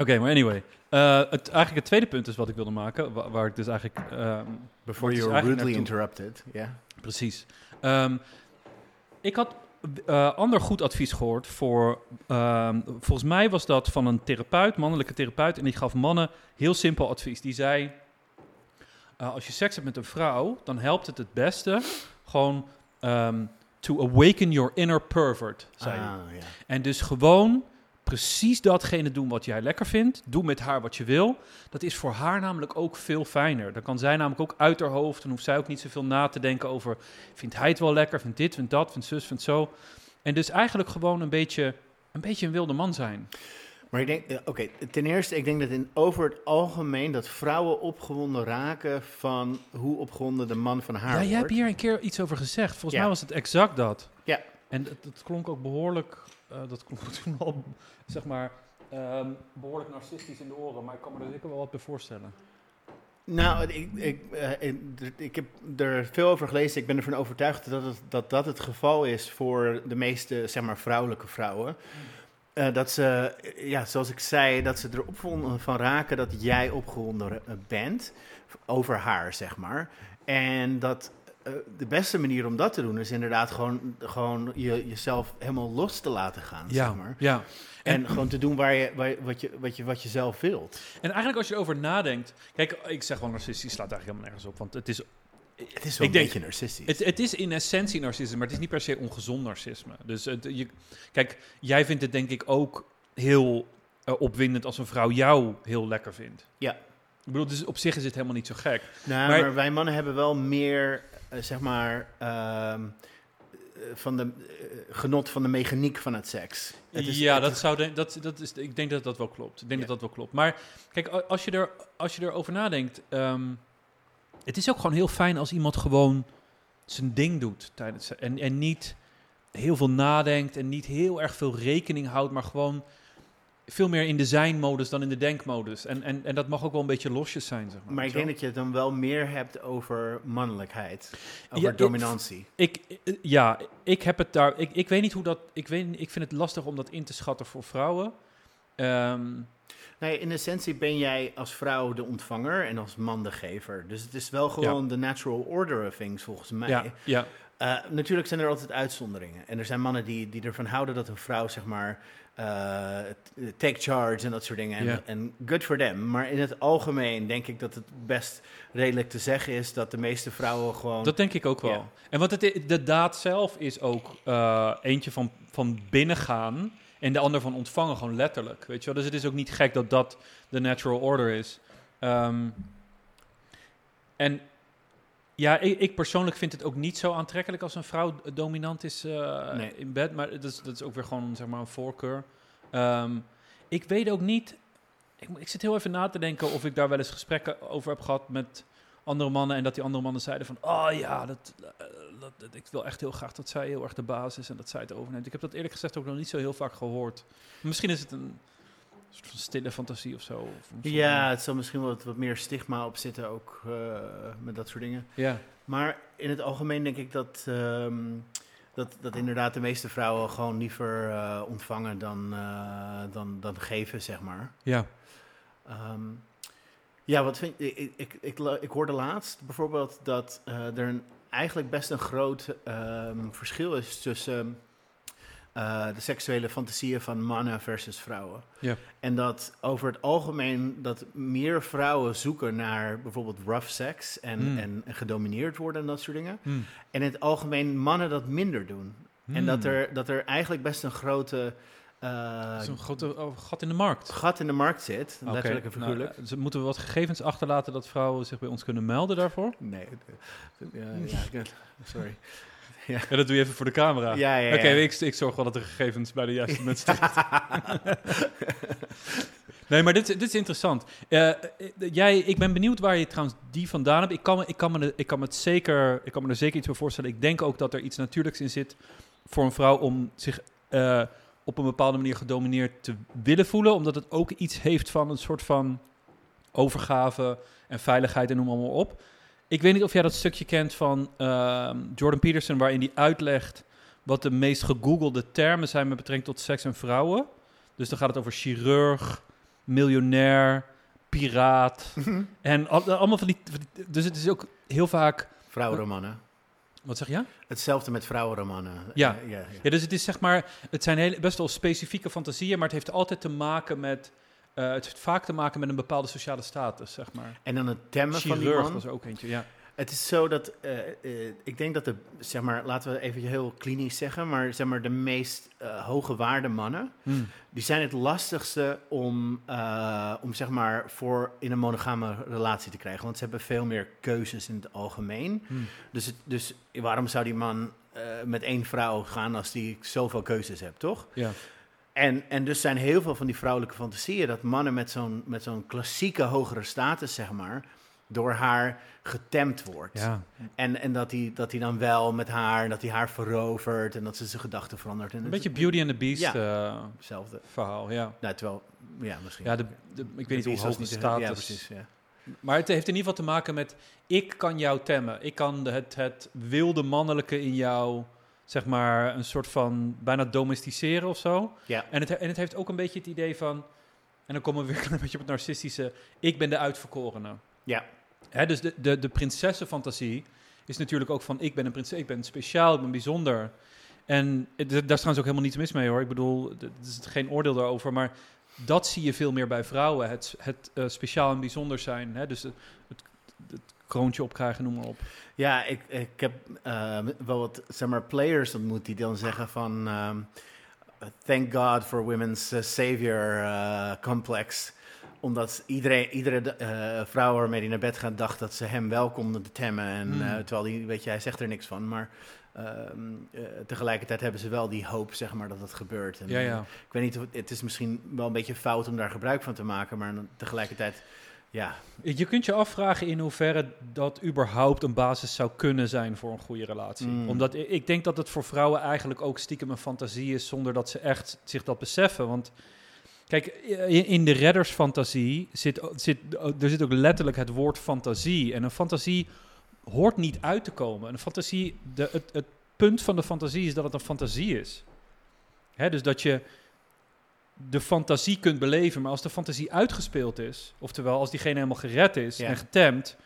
Oké, maar anyway. Uh, het, eigenlijk het tweede punt is wat ik wilde maken, waar, waar ik dus eigenlijk... Um, Before you were rudely interrupted, ja. Yeah. Precies. Um, ik had uh, ander goed advies gehoord voor... Um, volgens mij was dat van een therapeut, mannelijke therapeut, en die gaf mannen heel simpel advies. Die zei, uh, als je seks hebt met een vrouw, dan helpt het het beste gewoon to awaken your inner pervert, zei ah, ja. En dus gewoon precies datgene doen wat jij lekker vindt. Doe met haar wat je wil. Dat is voor haar namelijk ook veel fijner. Dan kan zij namelijk ook uit haar hoofd. Dan hoeft zij ook niet zoveel na te denken over... vindt hij het wel lekker, vindt dit, vindt dat, vindt zus, vindt zo. En dus eigenlijk gewoon een beetje een, beetje een wilde man zijn. Maar ik denk, oké, ten eerste, ik denk dat in over het algemeen dat vrouwen opgewonden raken van hoe opgewonden de man van haar Ja, wordt. jij hebt hier een keer iets over gezegd. Volgens Ja. mij was het exact dat. Ja. En het, het klonk ook behoorlijk, eh, dat klonk toen al, zeg maar, ehm, behoorlijk narcistisch in de oren. Maar ik kan me er zeker wel wat bij voorstellen. Nou, ik, ik, eh, ik, heb er veel over gelezen. Ik ben ervan overtuigd dat het, dat, dat het geval is voor de meeste, zeg maar, vrouwelijke vrouwen. Eh, dat ze, ja, zoals ik zei, dat ze erop van, van raken dat jij opgewonden bent over haar, zeg maar. En dat de beste manier om dat te doen is inderdaad gewoon, gewoon je, jezelf helemaal los te laten gaan, zeg maar. ja. En, gewoon te doen waar je, waar, je- wat, je, wat, je, wat je zelf wilt. En eigenlijk als je erover nadenkt... Kijk, ik zeg wel narcistisch, slaat eigenlijk helemaal nergens op. Want het is, Het is wel Ik een denk- beetje narcistisch. het, het is in essentie narcisme, maar het is niet per se ongezond narcisme. Dus het, je, kijk, jij vindt het denk ik ook heel eh, opwindend als een vrouw jou heel lekker vindt. Ja. Ik bedoel, dus op zich is het helemaal niet zo gek. Nou, Maar- maar, wij mannen hebben wel meer, eh, zeg maar, eh, van de eh, genot van de mechaniek van het seks. Het is- ja, het dat is- zou de, dat, dat is, ik denk dat dat wel klopt. Ik denk Ja. dat dat wel klopt. Maar kijk, als je, er, als je erover nadenkt, ehm, het is ook gewoon heel fijn als iemand gewoon zijn ding doet tijdens en, en niet heel veel nadenkt en niet heel erg veel rekening houdt, maar gewoon veel meer in de zijn-modus dan in de denkmodus. En, en, en dat mag ook wel een beetje losjes zijn, zeg maar. Maar ik denk dat je het dan wel meer hebt over mannelijkheid. Over Ja, dominantie. Ik, eh, ja, ik heb het daar. Ik, ik weet niet hoe dat. Ik, weet, ik vind het lastig om dat in te schatten voor vrouwen. Ehm, Nee, in essentie ben jij als vrouw de ontvanger en als man de gever. Dus het is wel gewoon de natural order of things volgens mij. ja, ja, Eh, natuurlijk zijn er altijd uitzonderingen. En er zijn mannen die, die ervan houden dat een vrouw, zeg maar, take charge en dat soort dingen. En, good for them. Maar in het algemeen denk ik dat het best redelijk te zeggen is dat de meeste vrouwen gewoon. dat denk ik ook wel. En want het, de daad zelf is ook eh, eentje van, van binnengaan en de ander van ontvangen, gewoon letterlijk. Weet je wel? Dus het is ook niet gek dat dat de natural order is. Ehm, en ja, ik, ik persoonlijk vind het ook niet zo aantrekkelijk als een vrouw dominant is eh, Nee. in bed. Maar dat is, dat is ook weer gewoon zeg maar, een voorkeur. Ehm, ik weet ook niet. Ik, ik zit heel even na te denken of ik daar wel eens gesprekken over heb gehad met andere mannen. En dat die andere mannen zeiden van, oh ja, dat, eh, dat, dat- ik wil echt heel graag dat zij heel erg de baas is en dat zij het overneemt. Ik heb dat eerlijk gezegd ook nog niet zo heel vaak gehoord. Misschien is het een soort van stille fantasie of zo. Of een ja, het zal misschien wel wat, wat meer stigma op zitten ook eh, met dat soort dingen. ja. Maar in het algemeen denk ik dat, ehm, dat, dat inderdaad de meeste vrouwen gewoon liever eh, ontvangen dan, eh, dan, dan geven, zeg maar. Ja. Ehm, ja, wat vind ik, ik, ik, ik, hoorde laatst bijvoorbeeld dat er een, eigenlijk best een groot ehm, verschil is tussen eh, de seksuele fantasieën van mannen versus vrouwen. Ja. En dat over het algemeen dat meer vrouwen zoeken naar bijvoorbeeld rough sex en, Hmm. en, gedomineerd worden en dat soort dingen. Hm. En in het algemeen mannen dat minder doen. En dat er, dat er eigenlijk best een grote Zo'n grote oh, gat in de markt. gat in de markt zit, letterlijk en nou, figuurlijk. dus moeten we wat gegevens achterlaten dat vrouwen zich bij ons kunnen melden daarvoor? Nee, ja, sorry. Ja. Ja, dat doe je even voor de camera. Ja, ja, ja. Oké, ik, ik zorg wel dat de gegevens bij de juiste mensen terecht. nee, maar dit, dit is interessant. Eh, eh, jij, ik ben benieuwd waar je trouwens die vandaan hebt. Ik kan, me, ik, kan me, ik, kan me het zeker, ik kan me er zeker iets voor voorstellen. Ik denk ook dat er iets natuurlijks in zit voor een vrouw om zich eh, op een bepaalde manier gedomineerd te willen voelen. Omdat het ook iets heeft van een soort van overgave en veiligheid en noem maar op. Ik weet niet of jij dat stukje kent van ehm, Jordan Peterson, waarin hij uitlegt wat de meest gegoogelde termen zijn met betrekking tot seks en vrouwen. Dus dan gaat het over chirurg, miljonair, piraat. en al- allemaal van die, van die- Dus het is ook heel vaak. Vrouwenromannen. Wat zeg je? Hetzelfde met vrouwenromannen. Ja. Ja, ja. Ja, dus het is zeg maar. Het zijn hele, best wel specifieke fantasieën, maar het heeft altijd te maken met. Eh, het heeft vaak te maken met een bepaalde sociale status, zeg maar. En dan het temmen van die man. was er ook eentje, ja. Het is zo dat, eh, eh, ik denk dat de, zeg maar, laten we even heel klinisch zeggen, maar zeg maar de meest hoge waarde mannen, Hmm. die zijn het lastigste om, om zeg maar voor in een monogame relatie te krijgen. Want ze hebben veel meer keuzes in het algemeen. Hmm. Dus, het, dus waarom zou die man met één vrouw gaan als die zoveel keuzes hebt, toch? Ja. En, en dus zijn heel veel van die vrouwelijke fantasieën dat mannen met zo'n, met zo'n klassieke hogere status, zeg maar, door haar getemd wordt. ja. En, en dat hij dat hij dan wel met haar, dat hij haar verovert en dat ze zijn gedachten verandert. En Een het- beetje Beauty and the Beast Ja. eh, hetzelfde. verhaal, ja. Nou, terwijl, ja, misschien. Ja, de, de- ik weet niet hoe hoog de status Ja, precies. Ja. Maar het heeft in ieder geval te maken met... Ik kan jou temmen. Ik kan het, het wilde mannelijke in jou... zeg maar een soort van bijna domesticeren of zo. Ja. En het, en het heeft ook een beetje het idee van... en dan komen we weer een beetje op het narcistische... ik ben de uitverkorene. Ja. Hè, dus de, de, de prinsessenfantasie is natuurlijk ook van... ik ben een prinses, ik ben speciaal, ik ben bijzonder. En daar is trouwens ook helemaal niets mis mee hoor. Ik bedoel, er is geen oordeel daarover, maar... Dat zie je veel meer bij vrouwen. Het, het eh, speciaal en bijzonder zijn. Hè? Dus het, het, het kroontje opkrijgen, noem maar op. Ja, ik, ik heb eh, wel wat zeg maar, players ontmoet die dan zeggen van... ehm, thank God for women's eh, savior eh, complex. Omdat iedereen, iedere vrouw waarmee hij naar bed gaat dacht dat ze hem wel konden temmen. En, Hmm. terwijl die, weet je, hij zegt er niks van. Maar ehm, eh, tegelijkertijd hebben ze wel die hoop, zeg maar, dat het gebeurt. En, Ja, ja. Ik weet niet, of- het is misschien wel een beetje fout om daar gebruik van te maken. Maar tegelijkertijd, ja, Je kunt je afvragen in hoeverre dat überhaupt een basis zou kunnen zijn voor een goede relatie. Mm. Omdat ik denk dat het voor vrouwen eigenlijk ook stiekem een fantasie is zonder dat ze echt zich dat beseffen. Want kijk, in de reddersfantasie zit, zit, er zit ook letterlijk het woord fantasie. En een fantasie hoort niet uit te komen. Een fantasie, de, het, het punt van de fantasie is dat het een fantasie is. Hè, dus dat je de fantasie kunt beleven, maar als de fantasie uitgespeeld is, oftewel als diegene helemaal gered is Ja. en getemd,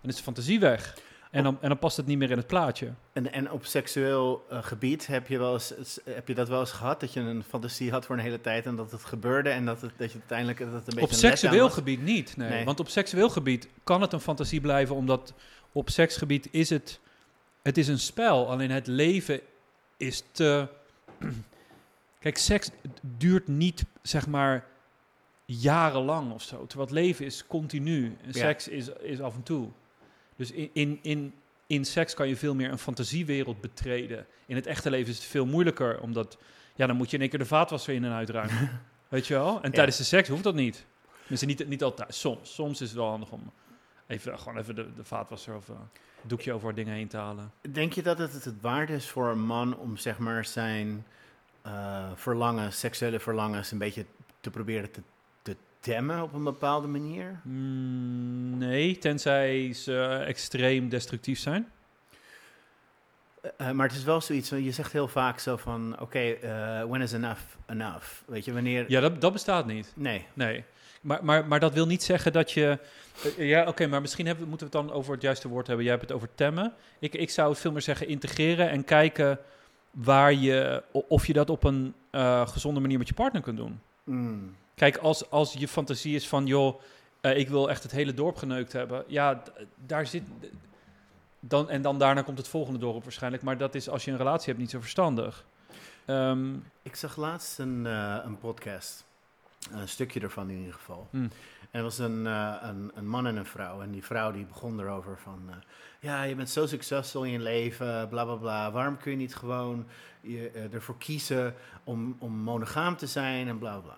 dan is de fantasie weg. En dan, en dan past het niet meer in het plaatje. En, en op seksueel eh, gebied heb je, wel eens, heb je dat wel eens gehad? Dat je een fantasie had voor een hele tijd en dat het gebeurde en dat, het, dat je uiteindelijk dat het een beetje Op een seksueel gebied niet. Nee. Nee. Want op seksueel gebied kan het een fantasie blijven, omdat op seksgebied is het, het is een spel. Alleen het leven is te. Kijk, seks duurt niet zeg maar jarenlang of zo. Terwijl het leven is continu. En Ja. seks is, is af en toe. Dus in, in, in, in seks kan je veel meer een fantasiewereld betreden. In het echte leven is het veel moeilijker, omdat ja, dan moet je in één keer de vaatwasser in en uitruimen. Weet je wel? En Ja. tijdens de seks hoeft dat niet. Dus niet, niet altijd. Soms. Soms is het wel handig om even, gewoon even de, de vaatwasser of eh, een doekje over dingen heen te halen. Denk je dat het het waard is voor een man om zeg maar zijn eh, verlangen, seksuele verlangens, een beetje te proberen te, te temmen op een bepaalde manier? Mm, nee, tenzij ze extreem destructief zijn. Eh, maar het is wel zoiets, je zegt heel vaak zo van, oké, eh, when is enough enough? Weet je, wanneer... Ja, dat, dat bestaat niet. Nee, Nee. Maar, maar, maar dat wil niet zeggen dat je. eh, ja, oké, maar misschien hebben, moeten we het dan over het juiste woord hebben. Jij hebt het over temmen. Ik, ik zou het veel meer zeggen integreren en kijken waar je. of je dat op een eh, gezonde manier met je partner kunt doen. Mm. Kijk, als, als je fantasie is van, joh, eh, ik wil echt het hele dorp geneukt hebben. Ja, daar zit. Dan, en dan daarna komt het volgende dorp waarschijnlijk. Maar dat is als je een relatie hebt niet zo verstandig. Ehm, Ik zag laatst een, eh, een podcast. Een stukje ervan in ieder geval. Mm. En was een, eh, een, een man en een vrouw. En die vrouw die begon erover van... eh, ja, je bent zo succesvol in je leven, bla bla bla. Waarom kun je niet gewoon je, eh, ervoor kiezen om, om monogaam te zijn en bla bla.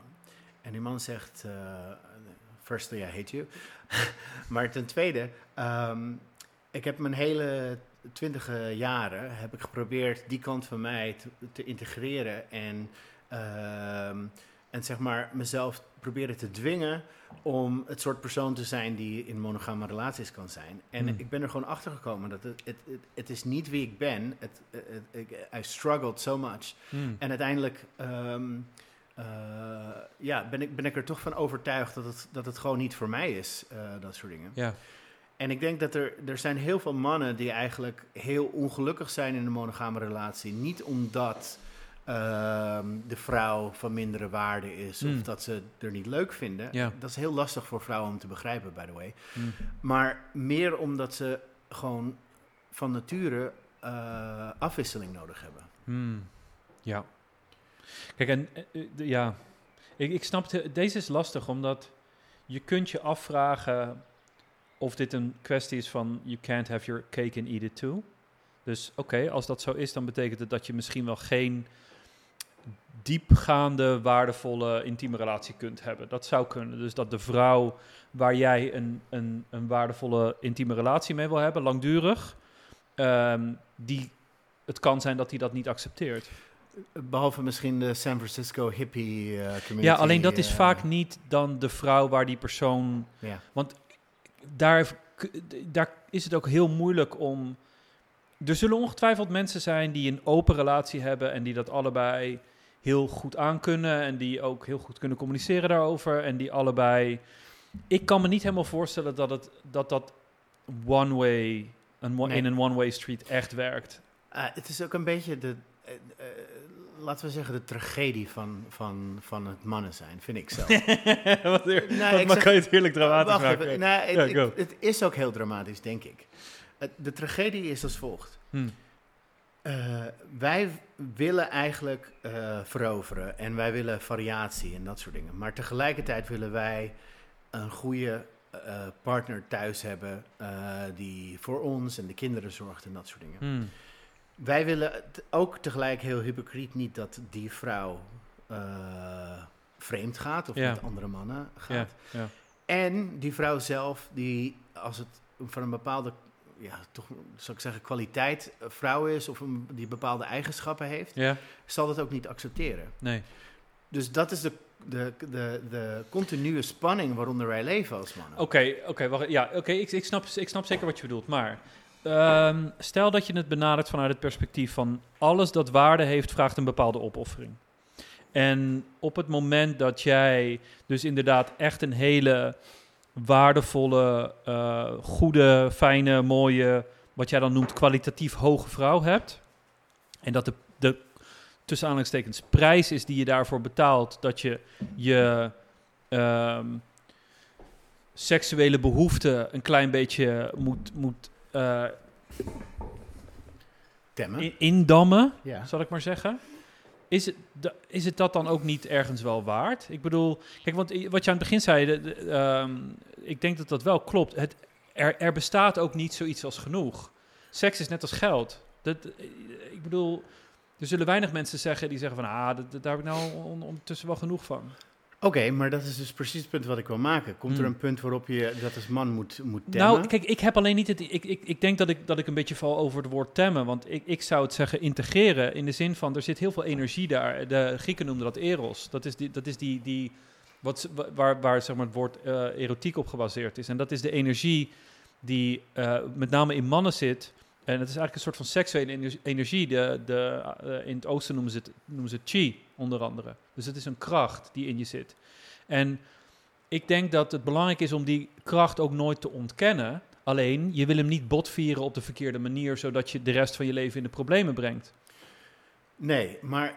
En die man zegt... firstly, I hate you. maar ten tweede... ehm, ik heb mijn hele twintige jaren... heb ik geprobeerd die kant van mij te, te integreren... en ehm, en zeg maar mezelf proberen te dwingen om het soort persoon te zijn die in monogame relaties kan zijn. En Hmm. ik ben er gewoon achter gekomen dat het, het, het, het is niet wie ik ben. Het, I struggled so much. Mm. En uiteindelijk ehm, eh, ja, ben, ik, ben ik er toch van overtuigd dat het, dat het gewoon niet voor mij is, eh, dat soort dingen. Ja. En ik denk dat er, er zijn heel veel mannen die eigenlijk heel ongelukkig zijn in een monogame relatie. Niet omdat ehm, de vrouw van mindere waarde is Hmm. of dat ze er niet leuk vinden. Ja. Dat is heel lastig voor vrouwen om te begrijpen, by the way. Mm. Maar meer omdat ze gewoon van nature eh, afwisseling nodig hebben. Hmm. Ja. Kijk, en eh, eh, ja, ik, ik snap, het, deze is lastig, omdat je kunt je afvragen of dit een kwestie is van you can't have your cake and eat it too. Dus oké, als dat zo is, dan betekent het dat je misschien wel geen diepgaande, waardevolle, intieme relatie kunt hebben. Dat zou kunnen. Dus dat de vrouw waar jij een, een, een waardevolle, intieme relatie mee wil hebben, langdurig, ehm, die, het kan zijn dat die dat niet accepteert. Behalve misschien de San Francisco hippie eh, community. Ja, alleen dat is eh, vaak niet dan de vrouw waar die persoon. Ja. Daar, daar is het ook heel moeilijk om. Er zullen ongetwijfeld mensen zijn die een open relatie hebben en die dat allebei heel goed aankunnen en die ook heel goed kunnen communiceren daarover en die allebei. Ik kan me niet helemaal voorstellen dat het, dat, dat one way, een one- Nee. in een one-way street echt werkt. Ah, het is ook een beetje de, eh, eh, laten we zeggen, de tragedie van, van, van het mannen zijn, vind ik zelf. wat Nou, wat ik maar zeg- kan je het heerlijk dramatisch Wacht maken. Nou, het, Ja, is ook heel dramatisch, denk ik. De tragedie is als volgt. Hm. Eh, wij willen eigenlijk eh, veroveren en wij willen variatie en dat soort dingen. Maar tegelijkertijd willen wij een goede eh, partner thuis hebben die voor ons en de kinderen zorgt en dat soort dingen. Hm. Wij willen ook tegelijk heel hypocriet niet dat die vrouw vreemd gaat of Ja. met andere mannen gaat. Ja, ja. En die vrouw zelf, die als het van een bepaalde, ja, toch zou ik zeggen, kwaliteit eh, vrouw is of een, die bepaalde eigenschappen heeft, ja, zal dat ook niet accepteren. nee. Dus dat is de, de, de, de continue spanning waaronder wij leven als mannen. Oké, oké, wacht. Ja, oké, ik, ik, snap, ik snap zeker wat je bedoelt. Maar ehm, stel dat je het benadert vanuit het perspectief van alles dat waarde heeft, vraagt een bepaalde opoffering. En op het moment dat jij dus inderdaad echt een hele waardevolle, eh, goede, fijne, mooie, wat jij dan noemt kwalitatief hoge vrouw hebt. En dat de, de tussen aanhalingstekens prijs is die je daarvoor betaalt, dat je je ehm, seksuele behoeften een klein beetje moet, moet eh, Temmen. in- indammen, ja. zal ik maar zeggen. Is het, is het dat dan ook niet ergens wel waard? Ik bedoel, kijk, want wat je aan het begin zei, ehm, ik denk dat dat wel klopt. Het, er, bestaat ook niet zoiets als genoeg. Seks is net als geld. Dat, eh, ik bedoel, er zullen weinig mensen zeggen die zeggen van, ah, dat, daar heb ik nou on- ondertussen wel genoeg van. Oké, maar dat is dus precies het punt wat ik wil maken. Komt er Hmm. een punt waarop je dat als man moet, moet temmen? Nou, kijk, ik heb alleen niet het. Ik, ik, ik denk dat ik, dat ik een beetje val over het woord temmen. Want ik, ik zou het zeggen integreren. In de zin van er zit heel veel energie daar. De Grieken noemden dat eros. Dat is die. Dat is die, die wat, waar, waar zeg maar, het woord eh, erotiek op gebaseerd is. En dat is de energie die eh, met name in mannen zit. En het is eigenlijk een soort van seksuele ener- energie. De, de, eh, in het oosten noemen ze, het, noemen ze het chi, onder andere. Dus het is een kracht die in je zit. En ik denk dat het belangrijk is om die kracht ook nooit te ontkennen. Alleen, je wil hem niet botvieren op de verkeerde manier, zodat je de rest van je leven in de problemen brengt. Nee, maar...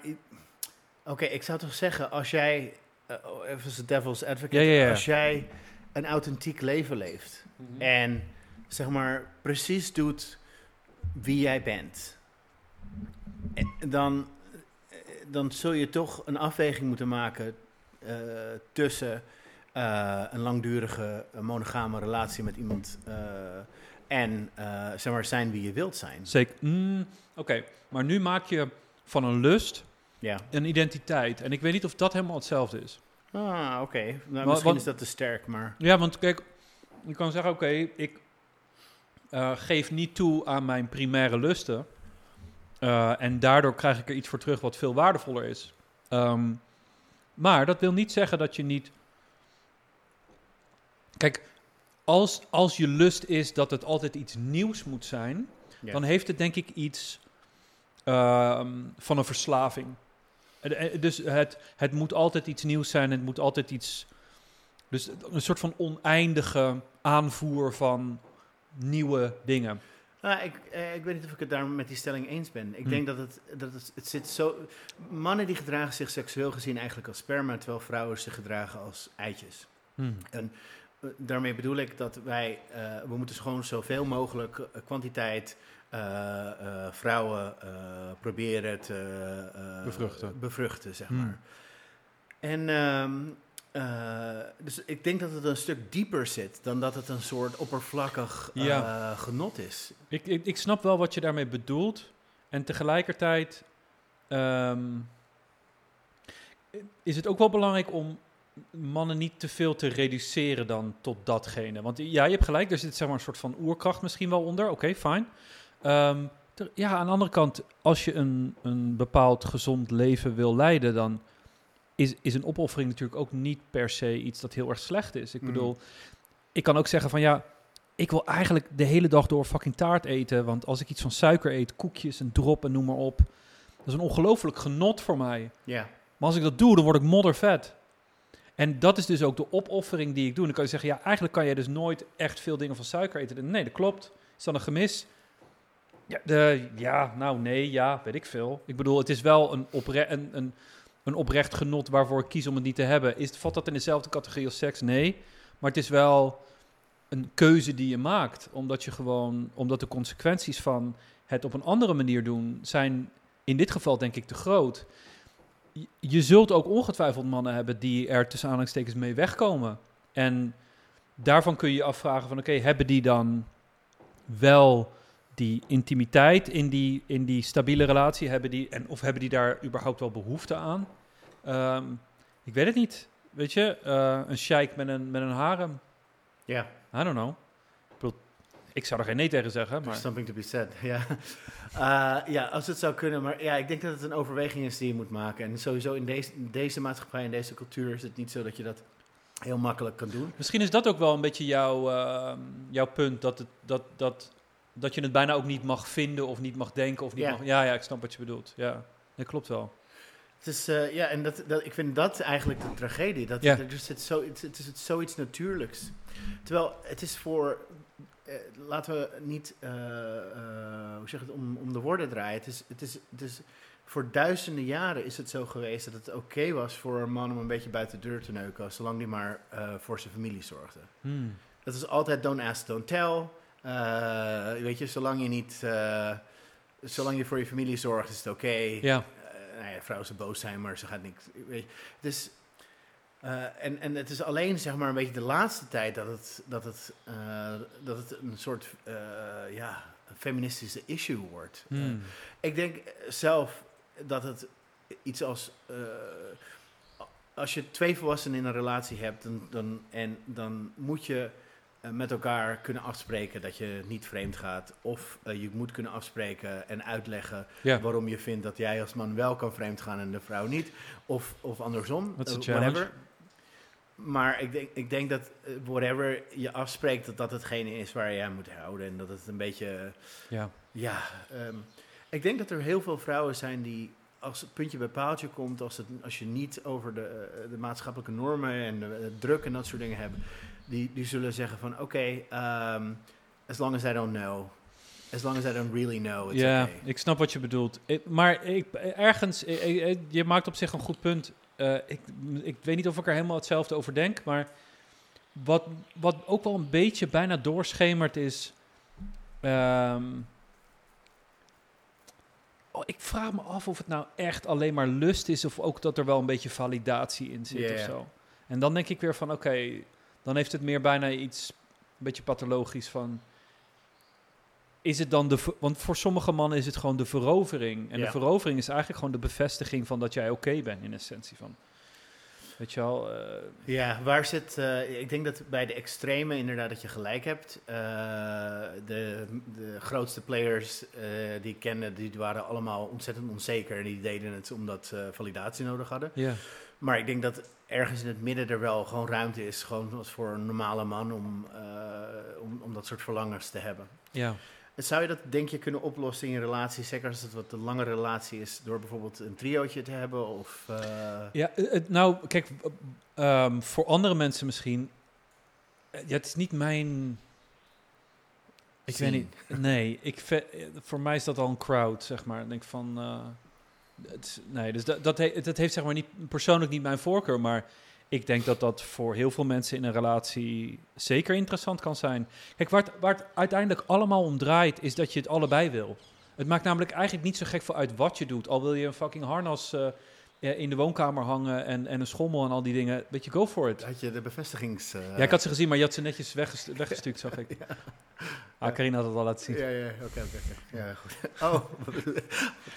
Oké, ik zou toch zeggen, als jij... eh, oh, even als de devil's advocate. Ja, ja, ja. Als jij een authentiek leven leeft... en zeg maar precies doet wie jij bent... eh, dan, dan zul je toch een afweging moeten maken... eh, tussen eh, een langdurige eh, monogame relatie met iemand en zeg maar zijn wie je wilt zijn. Zeker. Mm, Oké, maar nu maak je van een lust Ja. een identiteit. En ik weet niet of dat helemaal hetzelfde is. Ah, oké. Nou, misschien wat- is dat te sterk, maar... Ja, want kijk, je kan zeggen, oké, ik geef niet toe aan mijn primaire lusten. Eh, en daardoor krijg ik er iets voor terug wat veel waardevoller is. Ehm, maar dat wil niet zeggen dat je niet... Kijk, als, als je lust is dat het altijd iets nieuws moet zijn... Dan heeft het denk ik iets ehm, van een verslaving. En- en- Dus het, het moet altijd iets nieuws zijn, het moet altijd iets... Dus een soort van oneindige aanvoer van nieuwe dingen. Nou, ik, eh, ik weet niet of ik het daar met die stelling eens ben. Ik Hm. denk dat het, dat het, het zit zo... Mannen die gedragen zich seksueel gezien eigenlijk als sperma... terwijl vrouwen zich gedragen als eitjes. Eh, Daarmee bedoel ik dat wij... eh, we moeten gewoon zoveel mogelijk eh, kwantiteit... vrouwen proberen te Bevruchten. bevruchten, zeg Hm. maar. En ehm, eh, dus ik denk dat het een stuk dieper zit dan dat het een soort oppervlakkig eh, Ja. genot is. Ik, ik, ik snap wel wat je daarmee bedoelt. En tegelijkertijd ehm, is het ook wel belangrijk om mannen niet te veel te reduceren dan tot datgene. Want ja, je hebt gelijk, er zit zeg maar een soort van oerkracht misschien wel onder. Oké, fijn. Ehm, ja, aan de andere kant, als je een, een bepaald gezond leven wil leiden, dan is, is een opoffering natuurlijk ook niet per se iets dat heel erg slecht is. Ik Mm. bedoel, ik kan ook zeggen van ja, ik wil eigenlijk de hele dag door fucking taart eten. Want als ik iets van suiker eet, koekjes en drop en noem maar op. Dat is een ongelooflijk genot voor mij. Ja. Maar als ik dat doe, dan word ik moddervet. En dat is dus ook de opoffering die ik doe. Dan kan je zeggen, ja, eigenlijk kan je dus nooit echt veel dingen van suiker eten. Nee, dat klopt. Is dan een gemis? Ja, de, ja, nou nee, ja, weet ik veel. Ik bedoel, het is wel een, opre een, een, een oprecht genot waarvoor ik kies om het niet te hebben. Is, valt dat in dezelfde categorie als seks? Nee. Maar het is wel een keuze die je maakt. Omdat je gewoon, omdat de consequenties van het op een andere manier doen zijn in dit geval denk ik te groot. Je- zult ook ongetwijfeld mannen hebben die er tussen aanhalingstekens mee wegkomen. En daarvan kun je je afvragen van oké, hebben die dan wel die intimiteit in die, in die stabiele relatie? Hebben die, en, of hebben die daar überhaupt wel behoefte aan? Ehm, ik weet het niet. Weet je, eh, een sheik met een, met een harem. Ja, I don't know. Ik, bedoel, ik zou er geen nee tegen zeggen, there's maar... something to be said. Ja. Eh, ja, als het zou kunnen. Maar ja, ik denk dat het een overweging is die je moet maken. En sowieso in deze, deze maatschappij, in deze cultuur... is het niet zo dat je dat heel makkelijk kan doen. Misschien is dat ook wel een beetje jouw, ehm, jouw punt, dat, het, dat, dat, dat je het bijna ook niet mag vinden of niet mag denken. Of niet Ja. mag, ja, ja, ik snap wat je bedoelt. Ja, dat klopt wel. Het is, eh, ja, en dat, dat, ik vind dat eigenlijk de tragedie. Dat, Ja. er zit zo, het, het is het zoiets natuurlijks. Terwijl het is voor, eh, laten we niet, eh, hoe zeg het, om, om de woorden draaien. Het is, het, is, het is, voor duizenden jaren is het zo geweest dat het oké was voor een man om een beetje buiten de deur te neuken, zolang hij maar voor zijn familie zorgde. Hmm. Dat is altijd don't ask, don't tell. Eh, weet je, zolang je niet, eh, zolang je voor je familie zorgt, is het oké. Ja, Eh, nou ja, vrouwen ze boos zijn, maar ze gaat niks. Weet je. Dus, en, en het is alleen zeg maar een beetje de laatste tijd dat het, dat het, dat het een soort ja, een feministische issue wordt. Hmm. Ik denk zelf dat het iets als. als je twee volwassenen in een relatie hebt, dan, dan, en dan moet je met elkaar kunnen afspreken dat je niet vreemd gaat. Of eh, je moet kunnen afspreken en uitleggen ja. waarom je vindt dat jij als man wel kan vreemd gaan en de vrouw niet. Of, of andersom. Eh, whatever. Maar ik denk, ik denk dat eh, whatever je afspreekt, dat dat hetgene is waar je aan moet houden. En dat het een beetje, eh, ja. ja... ehm, ik denk dat er heel veel vrouwen zijn die, als het puntje bij paaltje komt, als, het, als je niet over de, eh, de maatschappelijke normen en de, de druk en dat soort dingen hebt, die, die zullen zeggen van, oké, ehm, as long as I don't know. As long as I don't really know, Ja, okay. ik snap wat je bedoelt. Ik- maar ik, ergens, ik- je maakt op zich een goed punt. Eh, ik, ik weet niet of ik er helemaal hetzelfde over denk, maar wat, wat ook wel een beetje bijna doorschemert is. ehm, oh, ik vraag me af of het nou echt alleen maar lust is of ook dat er wel een beetje validatie in zit of zo. En dan denk ik weer van, oké, dan heeft het meer bijna iets een beetje pathologisch van... Is het dan de... Want voor sommige mannen is het gewoon de verovering. En Ja. de verovering is eigenlijk gewoon de bevestiging van dat jij oké bent in essentie van... Weet je wel? eh, Ja, waar zit... eh, ik denk dat bij de extreme inderdaad dat je gelijk hebt. Eh, de, de grootste players die ik kende, die waren allemaal ontzettend onzeker. En die deden het omdat ze validatie nodig hadden. ja. Maar ik denk dat ergens in het midden er wel gewoon ruimte is, gewoon als voor een normale man, om, eh, om, om dat soort verlangens te hebben. ja. En Zou je dat denk je kunnen oplossen in je relatie, zeker als het wat een lange relatie is, door bijvoorbeeld een triootje te hebben? Of, eh, Ja, eh, het, nou, kijk, eh, ehm, voor andere mensen misschien. eh, Ja, het is niet mijn. Ik weet niet. Nee, ik eh, voor mij is dat al een crowd, zeg maar. Ik denk van. eh, nee, dus dat, dat, he- dat heeft zeg maar niet persoonlijk niet mijn voorkeur, maar ik denk dat dat voor heel veel mensen in een relatie zeker interessant kan zijn. Kijk, waar het, uiteindelijk allemaal om draait, is dat je het allebei wil. Het maakt namelijk eigenlijk niet zo gek veel uit wat je doet. Al wil je een fucking harnas eh, in de woonkamer hangen en, en een schommel en al die dingen. Weet je, go for it. had je de bevestigings... eh, Ja, ik had ze gezien, maar je had ze netjes weggest weggestuurd, zag ik. Ah, Karina had het al laten zien. Ja, ja, oké, oké. Ja, goed. Oh, wat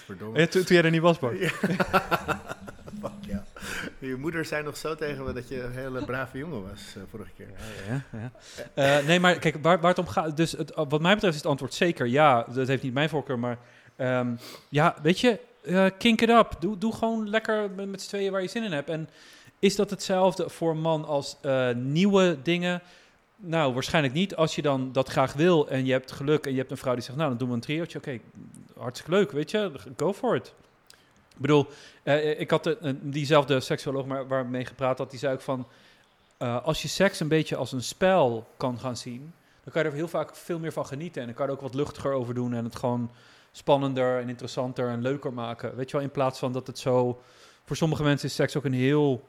verdomme. Ja, toen, toen jij er niet was, Bart. Ja. Fuck ja. Je moeder zei nog zo tegen me dat je een hele brave jongen was eh, vorige keer. Ja, ja. Eh, nee, maar kijk, waar, waar het om gaat... Dus het, wat mij betreft is het antwoord zeker ja. Dat heeft niet mijn voorkeur, maar... ehm, ja, weet je, eh, kink it up. Doe, doe gewoon lekker met, met z'n tweeën waar je zin in hebt. En is dat hetzelfde voor man als eh, nieuwe dingen? Nou, waarschijnlijk niet. Als je dan dat graag wil en je hebt geluk en je hebt een vrouw die zegt... Nou, dan doen we een triootje. Oké, hartstikke leuk, weet je. Go for it. Ik bedoel, eh, ik had diezelfde seksuoloog maar, waarmee gepraat had, die zei ook van... als je seks een beetje als een spel kan gaan zien, dan kan je er heel vaak veel meer van genieten. En dan kan je er ook wat luchtiger over doen en het gewoon spannender en interessanter en leuker maken. Weet je wel, in plaats van dat het zo... Voor sommige mensen is seks ook een heel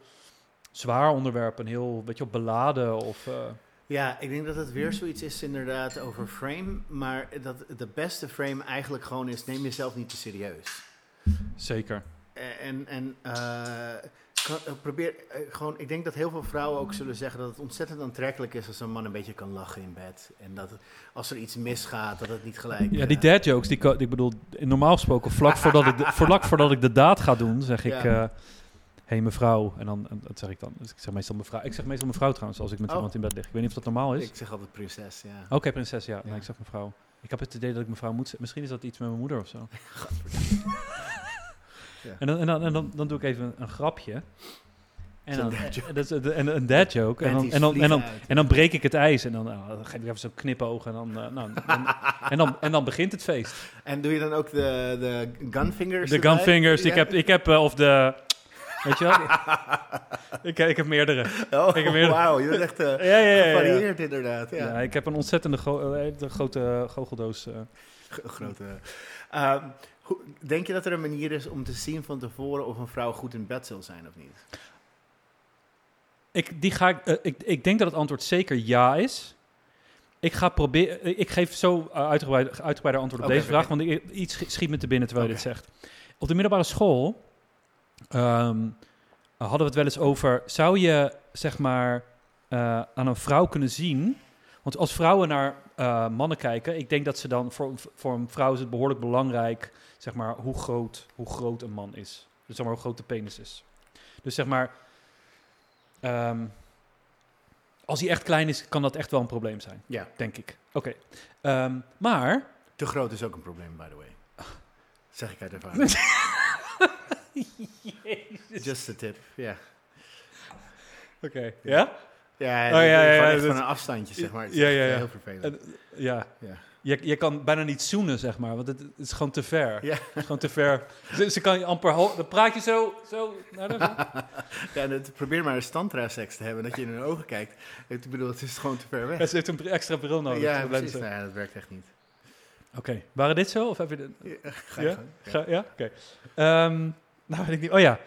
zwaar onderwerp, een heel, weet je wel, beladen of... eh, Ja, ik denk dat het weer zoiets is inderdaad over frame. Maar dat de beste frame eigenlijk gewoon is, neem jezelf niet te serieus. zeker. Eh, En, en eh, kan- eh, probeer eh, gewoon, ik denk dat heel veel vrouwen ook zullen zeggen dat het ontzettend aantrekkelijk is als een man een beetje kan lachen in bed. En dat het- als er iets misgaat, dat het niet gelijk. Ja, die eh, dad jokes, die, ik bedoel, normaal gesproken, vlak voordat ik de, vlak voordat ik de daad ga doen, zeg ik, Ja. eh hey mevrouw, en dan, en dat zeg ik dan, dus ik zeg meestal mevrouw, ik zeg meestal mevrouw trouwens, als ik met Oh. iemand in bed lig. Ik weet niet of dat normaal is. Ik zeg altijd prinses, ja. Oké, prinses, ja. Nee, ik zeg mevrouw. Ik heb het idee dat ik mevrouw moet zeggen. Misschien is dat iets met mijn moeder of zo. Ja. En, dan, en, dan, en dan, dan doe ik even een, grapje. En dan, en, dat is een- en een dad joke. En dan, en, dan, en, dan, en breek ik het ijs. En dan, nou, dan geef ik even zo'n knipoog. En dan, eh, nou, en, en, dan, en dan begint het feest. En doe je dan ook de, de gunfingers De gunfingers. Ik heb, ik heb eh, of de... Weet je wel? ik, ik heb meerdere. Oh, ik heb wauw, je bent echt eh, Ja, ja, ja. ja, ja. gevarieerd inderdaad. Ja. Ik heb een ontzettende gro- eh, de grote goocheldoos. eh. Grote. Ehm, denk je dat er een manier is om te zien van tevoren of een vrouw goed in bed zal zijn of niet? Ik, die ga ik, eh, ik, ik denk dat het antwoord zeker ja is. Ik ga proberen. eh, Ik geef zo uh, uitgebreid, uitgebreider antwoord op deze vraag, want ik, iets schi- schiet me te binnen terwijl je Oké. dit zegt. Op de middelbare school ehm, hadden we het wel eens over. Zou je zeg maar eh, aan een vrouw kunnen zien? Want als vrouwen naar eh, mannen kijken, ik denk dat ze dan voor, voor een vrouw is het behoorlijk belangrijk, zeg maar, hoe groot, hoe groot een man is. Dus zeg maar hoe groot de penis is. Dus zeg maar, ehm, als hij echt klein is, kan dat echt wel een probleem zijn, Ja. denk ik. Oké. Ehm, maar Te groot is ook een probleem, by the way. Zeg ik uit ervaring. Just a tip, ja. Oké. Ja? Ja, Oh, ja, van een afstandje, zeg maar. Het is Ja, ja, ja. Heel vervelend. En- ja. ja. Je, je kan bijna niet zoenen, zeg maar, want het, het is gewoon te ver. Ja. Het is gewoon te ver. Ze, ze kan je amper... Dan praat je zo... zo naar de, ja probeer maar een standra-seks te hebben, dat je in hun ogen kijkt. Ik bedoel, het is gewoon te ver weg. Ja, ze heeft een extra bril nodig. ja, precies. Nou ja, dat werkt echt niet. Oké. Waren dit zo? Of heb je... De, Ja, ga je Ja? ja? Oké. Ehm, nou, weet ik niet. Oh ja.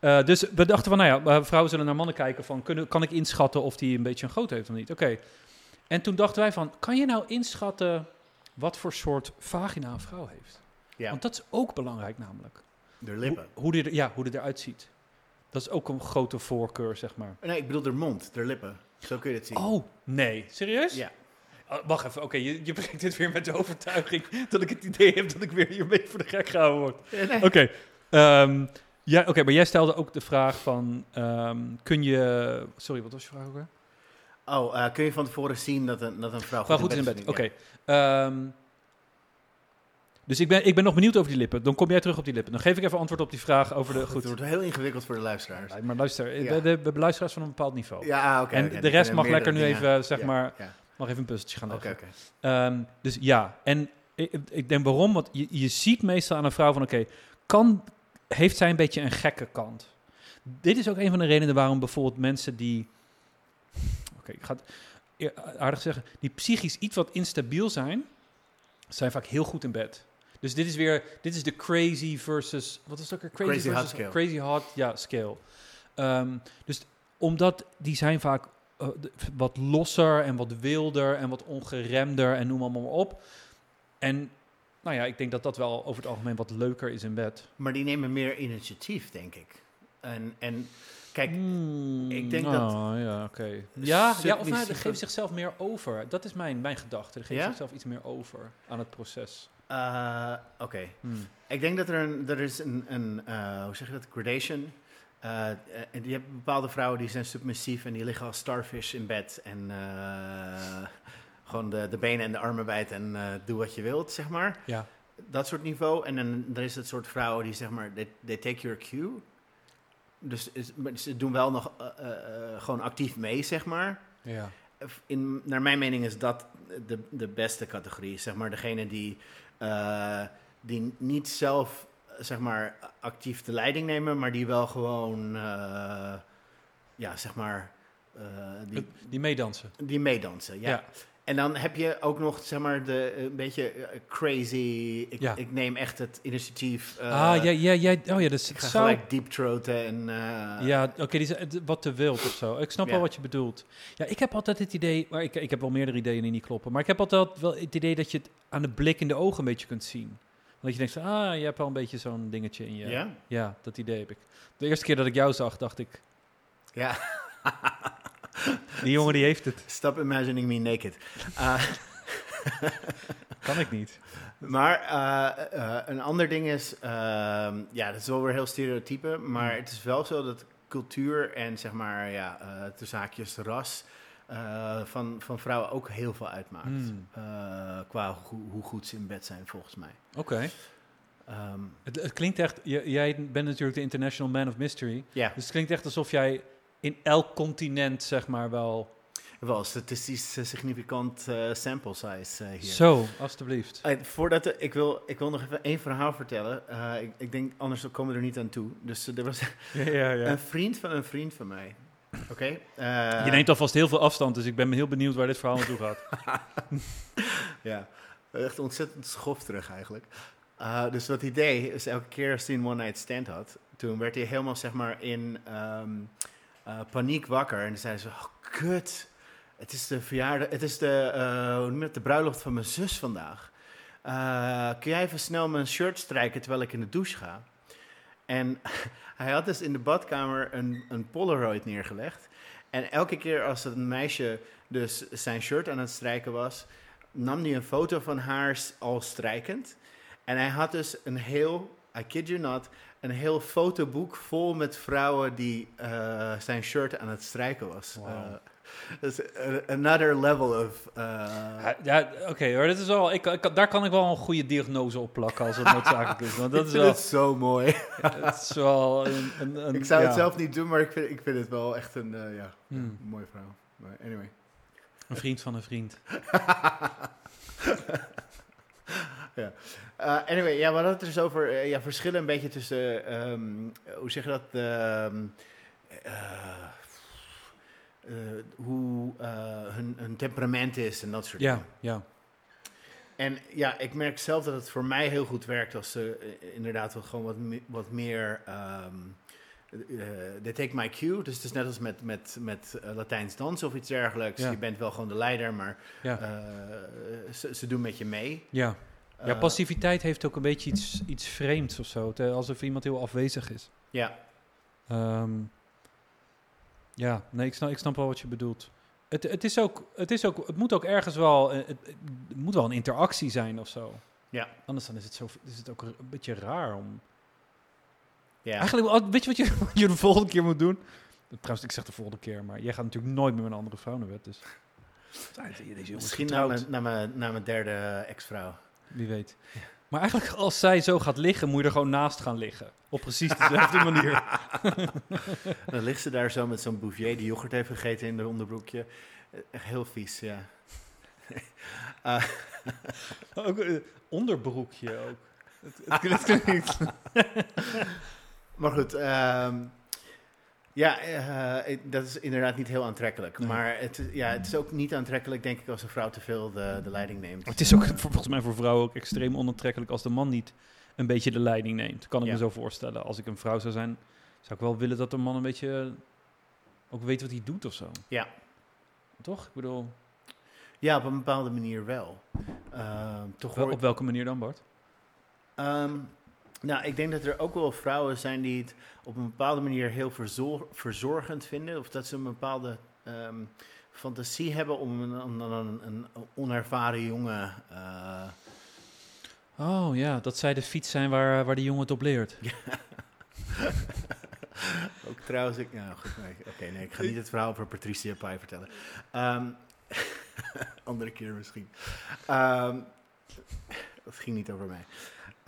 Eh, dus we dachten van, nou ja, eh, vrouwen zullen naar mannen kijken van, kunnen, kan ik inschatten of die een beetje een groot heeft of niet? Oké. En toen dachten wij van, kan je nou inschatten wat voor soort vagina een vrouw heeft? Ja, Want dat is ook belangrijk namelijk. de lippen. Hoe, hoe, die er, ja, hoe die eruit ziet. Dat is ook een grote voorkeur, zeg maar. Nee, ik bedoel de mond, de lippen. Zo kun je het zien. Oh, nee. Serieus? Ja. Oh, wacht even, oké, je, je brengt dit weer met de overtuiging dat ik het idee heb dat ik weer hiermee voor de gek gehouden word. Ja, nee. Oké, ehm, ja, oké, maar jij stelde ook de vraag van, ehm, kun je... Sorry, wat was je vraag ook weer? Oh, eh, kun je van tevoren zien dat een, dat een vrouw goed is in bed, oké. Ehm, dus ik ben, ik ben nog benieuwd over die lippen. Dan kom jij terug op die lippen. Dan geef ik even antwoord op die vraag over de... Goed. Goed, Het wordt heel ingewikkeld voor de luisteraars. Maar luister, Ja. we, hebben luisteraars van een bepaald niveau. Ja, ah, oké. En de rest mag lekker nu even, zeg maar, mag even een puzzeltje gaan Oké, leggen. oké. Ehm, dus ja, en ik, ik denk waarom? Want je, je ziet meestal aan een vrouw van, oké, kan heeft zij een beetje een gekke kant? Dit is ook een van de redenen waarom bijvoorbeeld mensen die, ik ga het eer- aardig zeggen, die psychisch iets wat instabiel zijn, zijn vaak heel goed in bed. Dus dit is weer, dit is de crazy versus, wat is het ook weer? Crazy, Crazy hot versus scale. Crazy hot, ja, scale. Ehm, dus omdat die zijn vaak eh, wat losser en wat wilder en wat ongeremder en noem allemaal maar op. En nou ja, ik denk dat dat wel over het algemeen wat leuker is in bed. Maar die nemen meer initiatief, denk ik. En, en kijk, Hmm, ik denk nou, Ja, oké. Ja, ja, of nou, geven zichzelf meer over. Dat is mijn, mijn gedachte. Ze geven Ja? zichzelf iets meer over aan het proces. eh, oké. Hmm. Ik denk dat er een, er is een, een eh, hoe zeg je dat, gradation. Eh, en je hebt bepaalde vrouwen die zijn submissief en die liggen als starfish in bed. En eh, gewoon de, de benen en de armen wijd en eh, doe wat je wilt, zeg maar. Ja. Dat soort niveau. En dan er is het soort vrouwen die zeg maar, they, they take your cue. Dus is- ze doen wel nog eh, eh, eh, gewoon actief mee, zeg maar. Ja. In, naar mijn mening is dat de, de beste categorie. Zeg maar degene die, die niet zelf zeg maar, actief de leiding nemen, maar die wel gewoon, ja, zeg maar, die, Die meedansen. die meedansen. Ja. Ja. En dan heb je ook nog, zeg maar, de een beetje eh, crazy. Ik, Ja. ik neem echt het initiatief. eh, ah, ja, ja, ja. Oh ja, dus Ik ga zou... gelijk deep throaten en. eh, Ja, oké, die is het- wat te wild of zo. Ik snap Ja. wel wat je bedoelt. Ja, ik heb altijd het idee, maar ik, ik heb wel meerdere ideeën die niet kloppen, maar ik heb altijd wel het idee dat je het aan de blik in de ogen een beetje kunt zien. Dat je denkt, ah, je hebt wel een beetje zo'n dingetje in je. ja? Ja, dat idee heb ik. De eerste keer dat ik jou zag, dacht ik, Ja. die jongen die heeft het. Stop imagining me naked. Eh, Kan ik niet. Maar eh, eh, een ander ding is, ehm, ja, dat is wel weer heel stereotype, maar het is wel zo dat cultuur en zeg maar, ja, tussen haakjes ras van, van vrouwen ook heel veel uitmaakt. Hmm. Qua hoe, hoe goed ze in bed zijn, volgens mij. Oké. Ehm, Het, het klinkt echt, jij bent natuurlijk de International Man of Mystery, ja, dus het klinkt echt alsof jij in elk continent, zeg maar, wel... wel statistisch eh, significant eh, sample size eh, hier. Zo, alstublieft. Voordat de- ik, wil, ik wil nog even één verhaal vertellen. Ik, ik denk, anders komen we er niet aan toe. Dus er was Ja, ja, een vriend van een vriend van mij. Oké? Je neemt alvast heel veel afstand, dus ik ben heel benieuwd waar dit verhaal naartoe gaat. Ja, echt ontzettend schof terug eigenlijk. Dus wat hij deed, is elke keer als hij een one-night stand had, toen werd hij helemaal zeg maar in um, uh, paniek wakker. En zei ze, oh kut, het is de verjaardag, het is de, uh, de bruiloft van mijn zus vandaag. Uh, kun jij even snel mijn shirt strijken terwijl ik in de douche ga? En hij had dus in de badkamer een, een Polaroid neergelegd. En elke keer als een meisje dus zijn shirt aan het strijken was, nam hij een foto van haar al strijkend. En hij had dus een heel, I kid you not, een heel fotoboek vol met vrouwen die uh, zijn shirt aan het strijken was. Wow. Uh, dus another level of. Uh, ja, oké okay, hoor. Dit is wel, ik, ik, daar kan ik wel een goede diagnose op plakken als het noodzakelijk is. Want dat is wel, het zo mooi. het is wel een, een, een, ik zou ja. het zelf niet doen, maar ik vind, ik vind het wel echt een uh, ja, Hmm. mooi verhaal. Maar anyway. Een vriend van een vriend. ja. Uh, anyway, ja, we hadden het dus over uh, ja, verschillen een beetje tussen, um, hoe zeg je dat, um, uh, hoe hun, hun, temperament is en dat soort ja, dingen. Ja, En ja, ik merk zelf dat het voor mij heel goed werkt als ze inderdaad wat, gewoon wat, me, wat meer... Um, they take my cue. Dus het is net als met, met, met Latijns dansen of iets dergelijks. Ja. Je bent wel gewoon de leider, maar ja. ze, ze doen met je mee. Ja. Ja, Eh, passiviteit heeft ook een beetje iets, iets vreemds of zo. Eh, alsof iemand heel afwezig is. Ja, Ehm, ja, nee, ik snap, ik snap wel wat je bedoelt. Het, het, is ook, het, is ook, het moet ook ergens wel, eh, het, het moet wel een interactie zijn of zo. Ja. Anders dan is het, zo, is het ook een beetje raar om... ja. Eigenlijk, weet je wat je, wat je de volgende keer moet doen? Trouwens, ik zeg de volgende keer, maar jij gaat natuurlijk nooit meer met een andere vrouw naar bed, dus... Misschien na getrouwd. mijn, na, mijn, derde ex-vrouw. Wie weet. Maar eigenlijk, als zij zo gaat liggen, moet je er gewoon naast gaan liggen. Op precies dezelfde manier. Dan ligt ze daar zo met zo'n bouvier die yoghurt heeft gegeten in de onderbroekje. Echt heel vies, ja. Eh, Ook, eh, onderbroekje ook. Het, het, maar goed, ehm, ja, eh, ik- dat is inderdaad niet heel aantrekkelijk. Nee. Maar het, is- ja, het is ook niet aantrekkelijk, denk ik, als een vrouw te veel de, de leiding neemt. Het is ook volgens mij voor vrouwen ook extreem onaantrekkelijk als de man niet een beetje de leiding neemt. Kan ik Ja. me zo voorstellen. Als ik een vrouw zou zijn, zou ik wel willen dat de man een beetje ook weet wat hij doet of zo. Ja. Toch? Ik bedoel, Ja, op een bepaalde manier wel. Ehm, toch wel- op welke manier dan, Bart? Ehm, nou, ik denk dat er ook wel vrouwen zijn die het op een bepaalde manier heel verzor- verzorgend vinden. Of dat ze een bepaalde ehm, fantasie hebben om een, een, een, een onervaren jongen. eh, Oh ja, dat zij de fiets zijn waar, waar die jongen het op leert. ook trouwens, ik, goed, nee, oké, nee, ik ga niet het verhaal over Patricia Pai vertellen. Ehm, andere keer misschien. Ehm, dat ging niet over mij.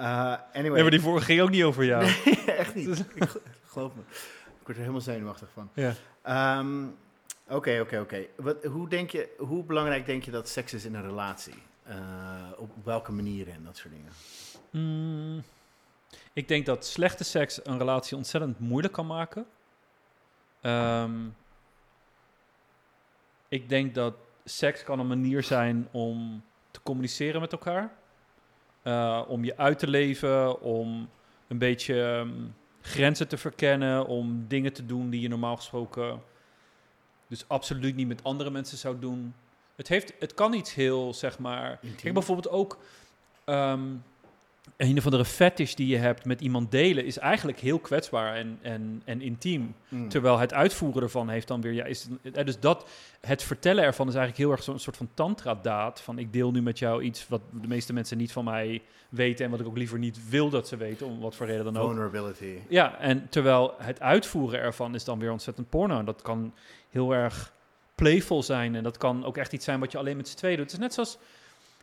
Eh, anyway. Nee, maar die vorige ging ook niet over jou. Nee, echt niet. Ik ge- geloof me. Ik word er helemaal zenuwachtig van. Ja. Ehm, Oké, oké, oké. Hoe denk je, hoe belangrijk denk je dat seks is in een relatie? Eh, op welke manieren en dat soort dingen? Mm, ik denk dat slechte seks een relatie ontzettend moeilijk kan maken. Ehm, ik denk dat seks kan een manier zijn om te communiceren met elkaar. Eh, om je uit te leven, om een beetje ehm, grenzen te verkennen, om dingen te doen die je normaal gesproken dus absoluut niet met andere mensen zou doen. Het, heeft, het kan iets heel, zeg maar, Intiem? Kijk, bijvoorbeeld ook ehm, een of andere fetish die je hebt met iemand delen, is eigenlijk heel kwetsbaar en, en, en intiem. Mm. Terwijl het uitvoeren ervan heeft dan weer, ja, is, eh, dus dat, het vertellen ervan is eigenlijk heel erg zo'n soort van tantra-daad. Van ik deel nu met jou iets wat de meeste mensen niet van mij weten en wat ik ook liever niet wil dat ze weten, om wat voor reden dan ook. Vulnerability. Ja, en terwijl het uitvoeren ervan is dan weer ontzettend porno. En dat kan heel erg playful zijn. En dat kan ook echt iets zijn wat je alleen met z'n tweeën doet. Het is net zoals...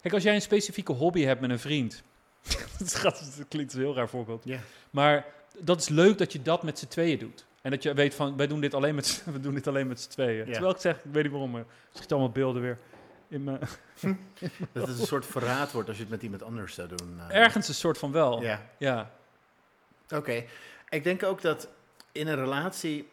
Kijk, als jij een specifieke hobby hebt met een vriend... dat, gaat, dat klinkt een heel raar voorbeeld. Ja. Maar dat is leuk dat je dat met z'n tweeën doet. En dat je weet van, wij doen dit alleen met, z'n- we doen dit alleen met z'n tweeën. Ja. Terwijl ik zeg, ik weet niet waarom, maar er schieten allemaal beelden weer in mijn... Dat het een soort verraad wordt als je het met iemand anders zou doen. eh. Ergens een soort van wel. Ja. ja. Oké. Ik denk ook dat in een relatie.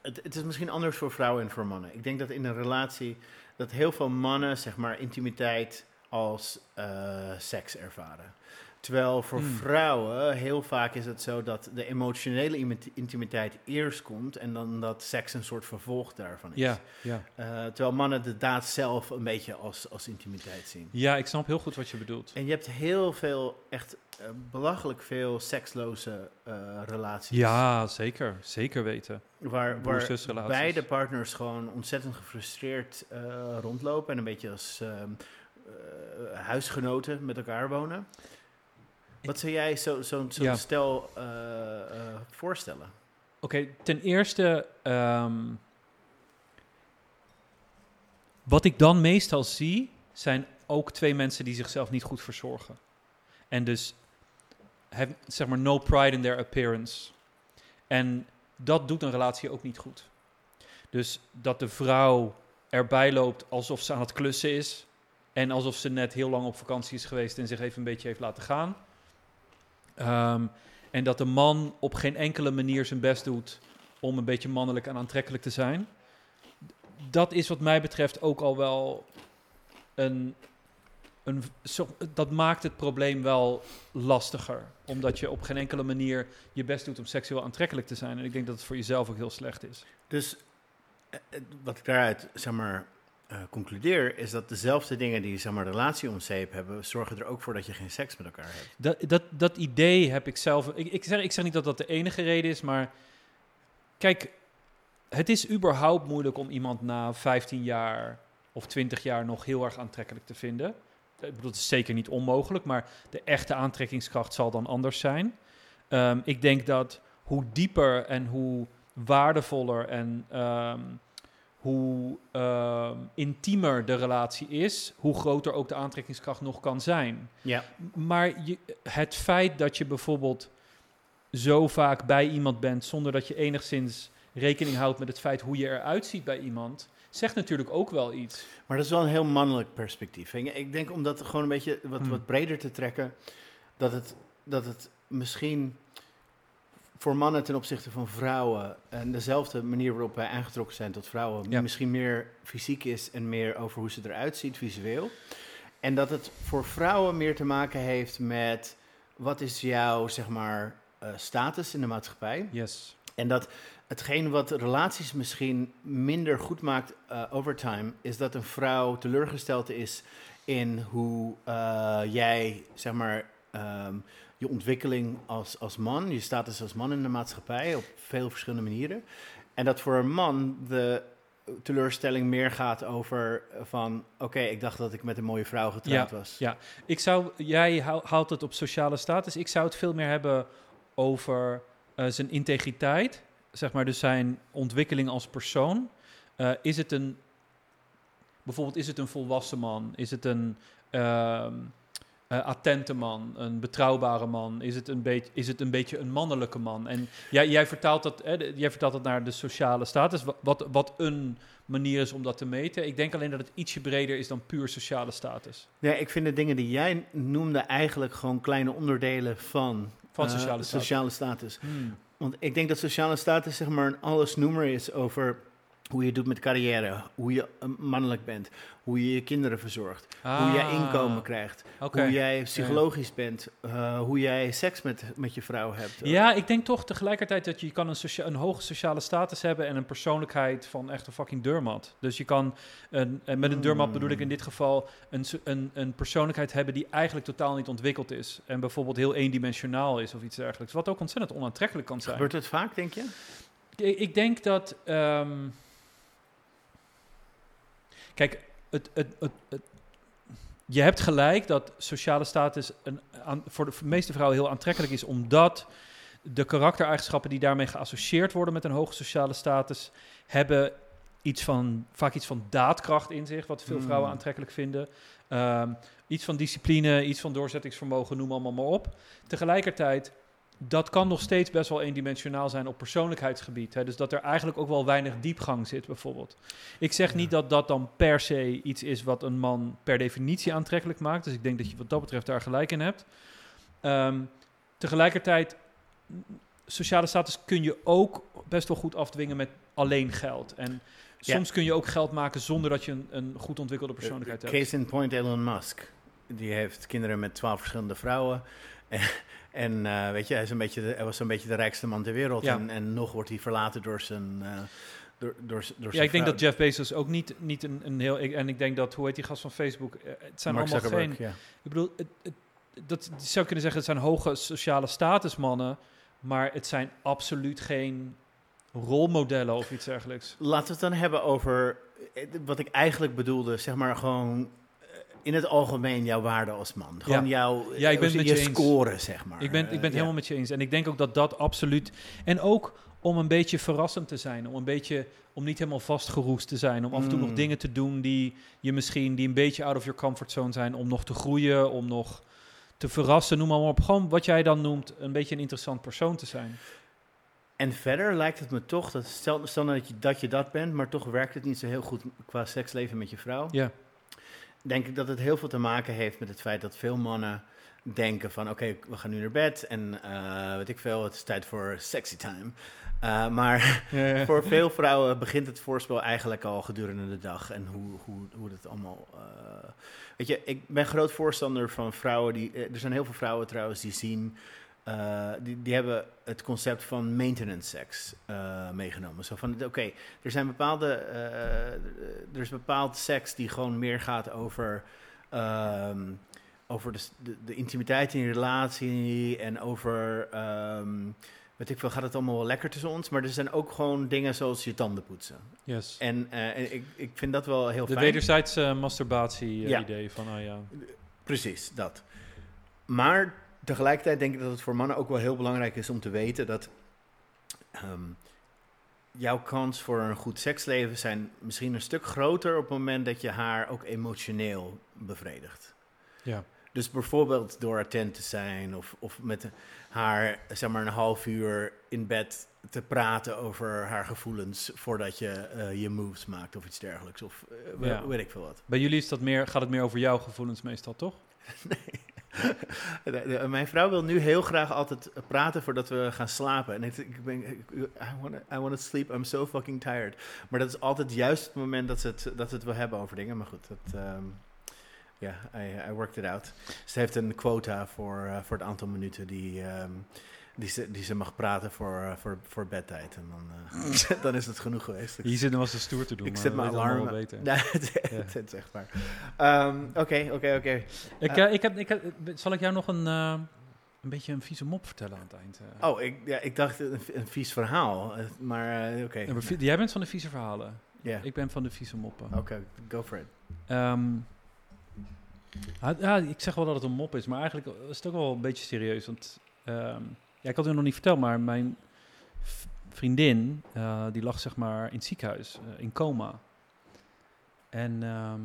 Het, het is misschien anders voor vrouwen en voor mannen. Ik denk dat in een relatie. dat heel veel mannen, zeg maar, intimiteit als eh, seks ervaren. Terwijl voor Hmm. vrouwen heel vaak is het zo dat de emotionele imit- intimiteit eerst komt. en dan dat seks een soort vervolg daarvan is. Ja, ja. Eh, terwijl mannen de daad zelf een beetje als, als intimiteit zien. ja, ik snap heel goed wat je bedoelt. En je hebt heel veel, echt eh, belachelijk veel seksloze relaties. Ja, zeker. Zeker weten. Waar, waar beide partners gewoon ontzettend gefrustreerd rondlopen en een beetje als ehm, eh, huisgenoten met elkaar wonen. Wat zou jij zo'n zo, Ja. stel eh, eh, voorstellen? Oké, ten eerste, ehm, wat ik dan meestal zie, zijn ook twee mensen die zichzelf niet goed verzorgen. En dus, have, zeg maar, no pride in their appearance. En dat doet een relatie ook niet goed. Dus dat de vrouw erbij loopt alsof ze aan het klussen is. En alsof ze net heel lang op vakantie is geweest en zich even een beetje heeft laten gaan. Ehm, en dat de man op geen enkele manier zijn best doet om een beetje mannelijk en aantrekkelijk te zijn. Dat is wat mij betreft ook al wel een. een dat maakt het probleem wel lastiger. Omdat je op geen enkele manier je best doet om seksueel aantrekkelijk te zijn. En ik denk dat het voor jezelf ook heel slecht is. Dus eh, eh, wat ik daaruit zeg maar, eh, concludeer, is dat dezelfde dingen die zeg maar relatie hebben, zorgen er ook voor dat je geen seks met elkaar hebt. Dat, dat, dat idee heb ik zelf. Ik, ik, zeg, ik zeg niet dat dat de enige reden is, maar kijk, het is überhaupt moeilijk om iemand na 15 jaar of 20 jaar nog heel erg aantrekkelijk te vinden. Ik bedoel, het is zeker niet onmogelijk, maar de echte aantrekkingskracht zal dan anders zijn. Ehm, ik denk dat hoe dieper en hoe waardevoller en ehm, hoe ehm, intiemer de relatie is, hoe groter ook de aantrekkingskracht nog kan zijn. Ja. Maar je, het feit dat je bijvoorbeeld zo vaak bij iemand bent zonder dat je enigszins rekening houdt met het feit hoe je eruit ziet bij iemand, zegt natuurlijk ook wel iets. Maar dat is wel een heel mannelijk perspectief. Ik denk om dat gewoon een beetje wat, Hmm. wat breder te trekken, dat het, dat het misschien voor mannen ten opzichte van vrouwen en dezelfde manier waarop wij aangetrokken zijn tot vrouwen, Ja. misschien meer fysiek is en meer over hoe ze eruit ziet visueel. En dat het voor vrouwen meer te maken heeft met wat is jouw zeg maar eh, status in de maatschappij. Yes. En dat hetgeen wat relaties misschien minder goed maakt eh over time, is dat een vrouw teleurgesteld is in hoe eh, jij, zeg maar, ehm, je ontwikkeling als, als man, je status als man in de maatschappij op veel verschillende manieren. En dat voor een man de teleurstelling meer gaat over van, oké, ik dacht dat ik met een mooie vrouw getrouwd was. ja. Ik zou, jij haalt het op sociale status. Ik zou het veel meer hebben over eh, zijn integriteit, zeg maar, dus zijn ontwikkeling als persoon. Eh, is het een, bijvoorbeeld, is het een volwassen man? Is het een ehm, eh, attente man, een betrouwbare man? Is het een, beetje, is het een beetje een mannelijke man? En jij, jij, vertaalt dat, hè, jij vertaalt dat naar de sociale status, wa- wat, wat een manier is om dat te meten. Ik denk alleen dat het ietsje breder is dan puur sociale status. Nee, ik vind de dingen die jij noemde eigenlijk gewoon kleine onderdelen van, Van eh, sociale status. sociale status. Hmm. Want ik denk dat sociale status zeg maar een allesnoemer is over hoe je doet met carrière, hoe je eh, mannelijk bent, hoe je je kinderen verzorgt, hoe jij Ah, inkomen krijgt, hoe jij psychologisch bent, eh, hoe jij seks met, met je vrouw hebt. Ja, ik denk toch tegelijkertijd dat je kan een, socia- een hoge sociale status hebben en een persoonlijkheid van echt een fucking deurmat. Dus je kan, een, en met een deurmat bedoel ik in dit geval, een, een, een persoonlijkheid hebben die eigenlijk totaal niet ontwikkeld is. En bijvoorbeeld heel eendimensionaal is of iets dergelijks. Wat ook ontzettend onaantrekkelijk kan zijn. Gebeurt het vaak, denk je? Ik, ik denk dat. ehm, kijk, het, het, het, het- je hebt gelijk dat sociale status een, aan, voor de meeste vrouwen heel aantrekkelijk is, omdat de karaktereigenschappen die daarmee geassocieerd worden met een hoge sociale status, hebben iets van, vaak iets van daadkracht in zich, wat veel Hmm. vrouwen aantrekkelijk vinden. Ehm, iets van discipline, iets van doorzettingsvermogen, noem allemaal maar op. Tegelijkertijd dat kan nog steeds best wel eendimensionaal zijn op persoonlijkheidsgebied. Hè? Dus dat er eigenlijk ook wel weinig diepgang zit, bijvoorbeeld. Ik zeg niet dat dat dan per se iets is wat een man per definitie aantrekkelijk maakt. Dus ik denk dat je wat dat betreft daar gelijk in hebt. Ehm, tegelijkertijd, sociale status kun je ook best wel goed afdwingen met alleen geld. En Ja. soms kun je ook geld maken zonder dat je een, een goed ontwikkelde persoonlijkheid hebt. Case in point Elon Musk. Die heeft kinderen met twaalf verschillende vrouwen. En, eh, weet je, hij, is een beetje de, hij was een beetje de rijkste man ter wereld. Ja. En, en nog wordt hij verlaten door zijn, eh, door, door, door Ja, ik denk dat Jeff Bezos ook niet, niet een, een heel... ik- en ik denk dat, hoe heet die gast van Facebook? Eh, Het zijn Mark allemaal geen... ja. Ik bedoel, het, het, dat je zou kunnen zeggen, het zijn hoge sociale statusmannen, maar het zijn absoluut geen rolmodellen of iets dergelijks. Laten we het dan hebben over wat ik eigenlijk bedoelde. Zeg maar gewoon in het algemeen jouw waarde als man. Gewoon jouw Ja, ik ben eh, het je met je eens. score, zeg maar. Ik ben, ik ben Eh, het ja. helemaal met je eens. En ik denk ook dat dat absoluut... En ook om een beetje verrassend te zijn, om een beetje... Om niet helemaal vastgeroest te zijn, om af en toe nog Mm. dingen te doen die je misschien, die een beetje out of your comfort zone zijn, om nog te groeien, om nog te verrassen, noem maar op. Gewoon wat jij dan noemt, een beetje een interessant persoon te zijn. En verder lijkt het me toch, dat stel, stel nou dat, je, dat je dat bent, maar toch werkt het niet zo heel goed qua seksleven met je vrouw. Ja. Denk ik dat het heel veel te maken heeft met het feit dat veel mannen denken van oké, we gaan nu naar bed en eh, weet ik veel, het is tijd voor sexy time. Eh, maar voor veel vrouwen begint het voorspel eigenlijk al gedurende de dag en hoe, hoe, hoe dat allemaal. eh, weet je, ik ben groot voorstander van vrouwen die. er zijn heel veel vrouwen trouwens die zien eh, die, die hebben het concept van maintenance sex eh, meegenomen. Zo van, oké, er zijn bepaalde, eh, er is bepaald seks die gewoon meer gaat over, ehm, over de, de, de intimiteit in je relatie en over, ehm, weet ik veel, gaat het allemaal wel lekker tussen ons. Maar er zijn ook gewoon dingen zoals je tanden poetsen. Yes. En, en ik, ik vind dat wel heel De fijn. wederzijdse masturbatie eh, Ja. idee van, ah ja. Precies, dat. Maar tegelijkertijd denk ik dat het voor mannen ook wel heel belangrijk is om te weten dat ehm, jouw kans voor een goed seksleven zijn misschien een stuk groter op het moment dat je haar ook emotioneel bevredigt. Ja. Dus bijvoorbeeld door attent te zijn of, of met haar zeg maar een half uur in bed te praten over haar gevoelens voordat je eh, je moves maakt of iets dergelijks. Of eh, Ja. weet ik veel wat. Bij jullie is dat meer, gaat het meer over jouw gevoelens meestal, toch? De- mijn vrouw wil nu heel graag altijd praten voordat we gaan slapen. En ik, ben, I want I sleep, I'm so fucking tired. Maar dat is altijd juist het moment dat ze het, dat ze het wil hebben over dingen. Maar goed, dat, ehm, ja, I, I worked it out. Ze heeft een quota voor, eh, voor het aantal minuten die, ehm, die, ze, die ze mag praten voor, eh, voor, voor bedtijd. En dan, eh, dan is het genoeg geweest. Hier zitten was de stoer te doen. ik maar zet mijn alarm. beter. Nee, het, Ja. het, het is echt waar. Ehm, Oké, oké, oké. Ik, Eh. ik heb, ik heb, zal ik jou nog een, een beetje een vieze mop vertellen aan het eind? Oh, ik, ja, ik dacht een, een vies verhaal, maar oké. Ja, jij bent van de vieze verhalen. Ja, Ik ben van de vieze moppen. oké, go for it. Ah, ja, ik zeg wel dat het een mop is, maar eigenlijk is het ook wel een beetje serieus. Want ehm, ja, ik had het nog niet verteld, maar mijn vriendin, eh, die lag zeg maar in het ziekenhuis, eh, in coma. En ehm,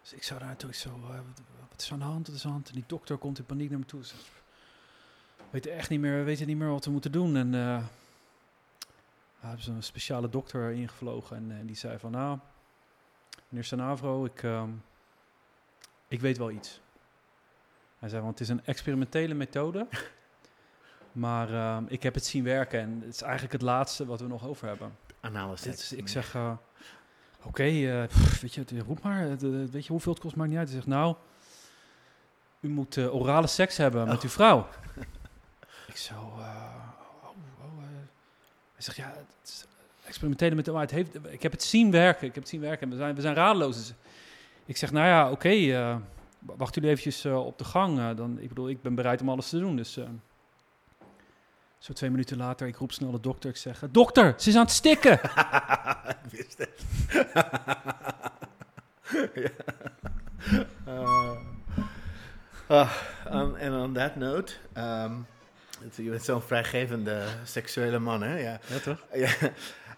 dus ik zou daar naartoe, zo, eh, wat, is aan de hand, wat is aan de hand? En die dokter komt in paniek naar me toe. Ze zegt, We weten echt niet meer, we weten niet meer wat we moeten doen. En ja, hebben ze een speciale dokter ingevlogen en, die zei van, nou, meneer Sanavro, ik, ehm, ik weet wel iets. Hij zei, want het is een experimentele methode, maar ehm, ik heb het zien werken en het is eigenlijk het laatste wat we nog over hebben. Anale seks. ik zeg, eh, oké, eh, weet je, roep maar, weet je hoeveel het kost, maakt niet uit. Hij zegt, nou, u moet eh, orale seks hebben met Oh. uw vrouw. ik zo, oh, oh, hij zegt, ja, het is experimentele met maar het heeft, ik heb het zien werken, ik heb het zien werken en we zijn, we zijn radeloos. Dus ik zeg, nou ja, oké, wacht jullie eventjes op de gang. dan, ik bedoel, ik ben bereid om alles te doen, dus... zo twee minuten later, ik roep snel de dokter. Ik zeg, "Eh, dokter, ze is aan het stikken. ik wist het. Ja. Ah, um, En on that note, ehm, je bent zo'n vrijgevende seksuele man, hè? Ja. Ja, toch? Ja.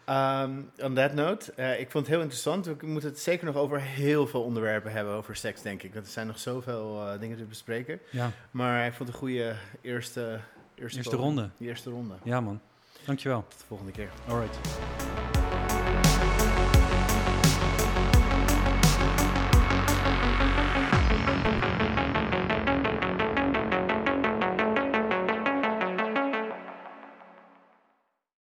Ehm, on that note, eh, ik vond het heel interessant. We moeten het zeker nog over heel veel onderwerpen hebben over seks, denk ik. Want er zijn nog zoveel eh, dingen te bespreken. Ja, Maar ik vond het een goede eerste, eerste, ronde. Die eerste ronde. Ja, man. Dankjewel. Tot de volgende keer. All right.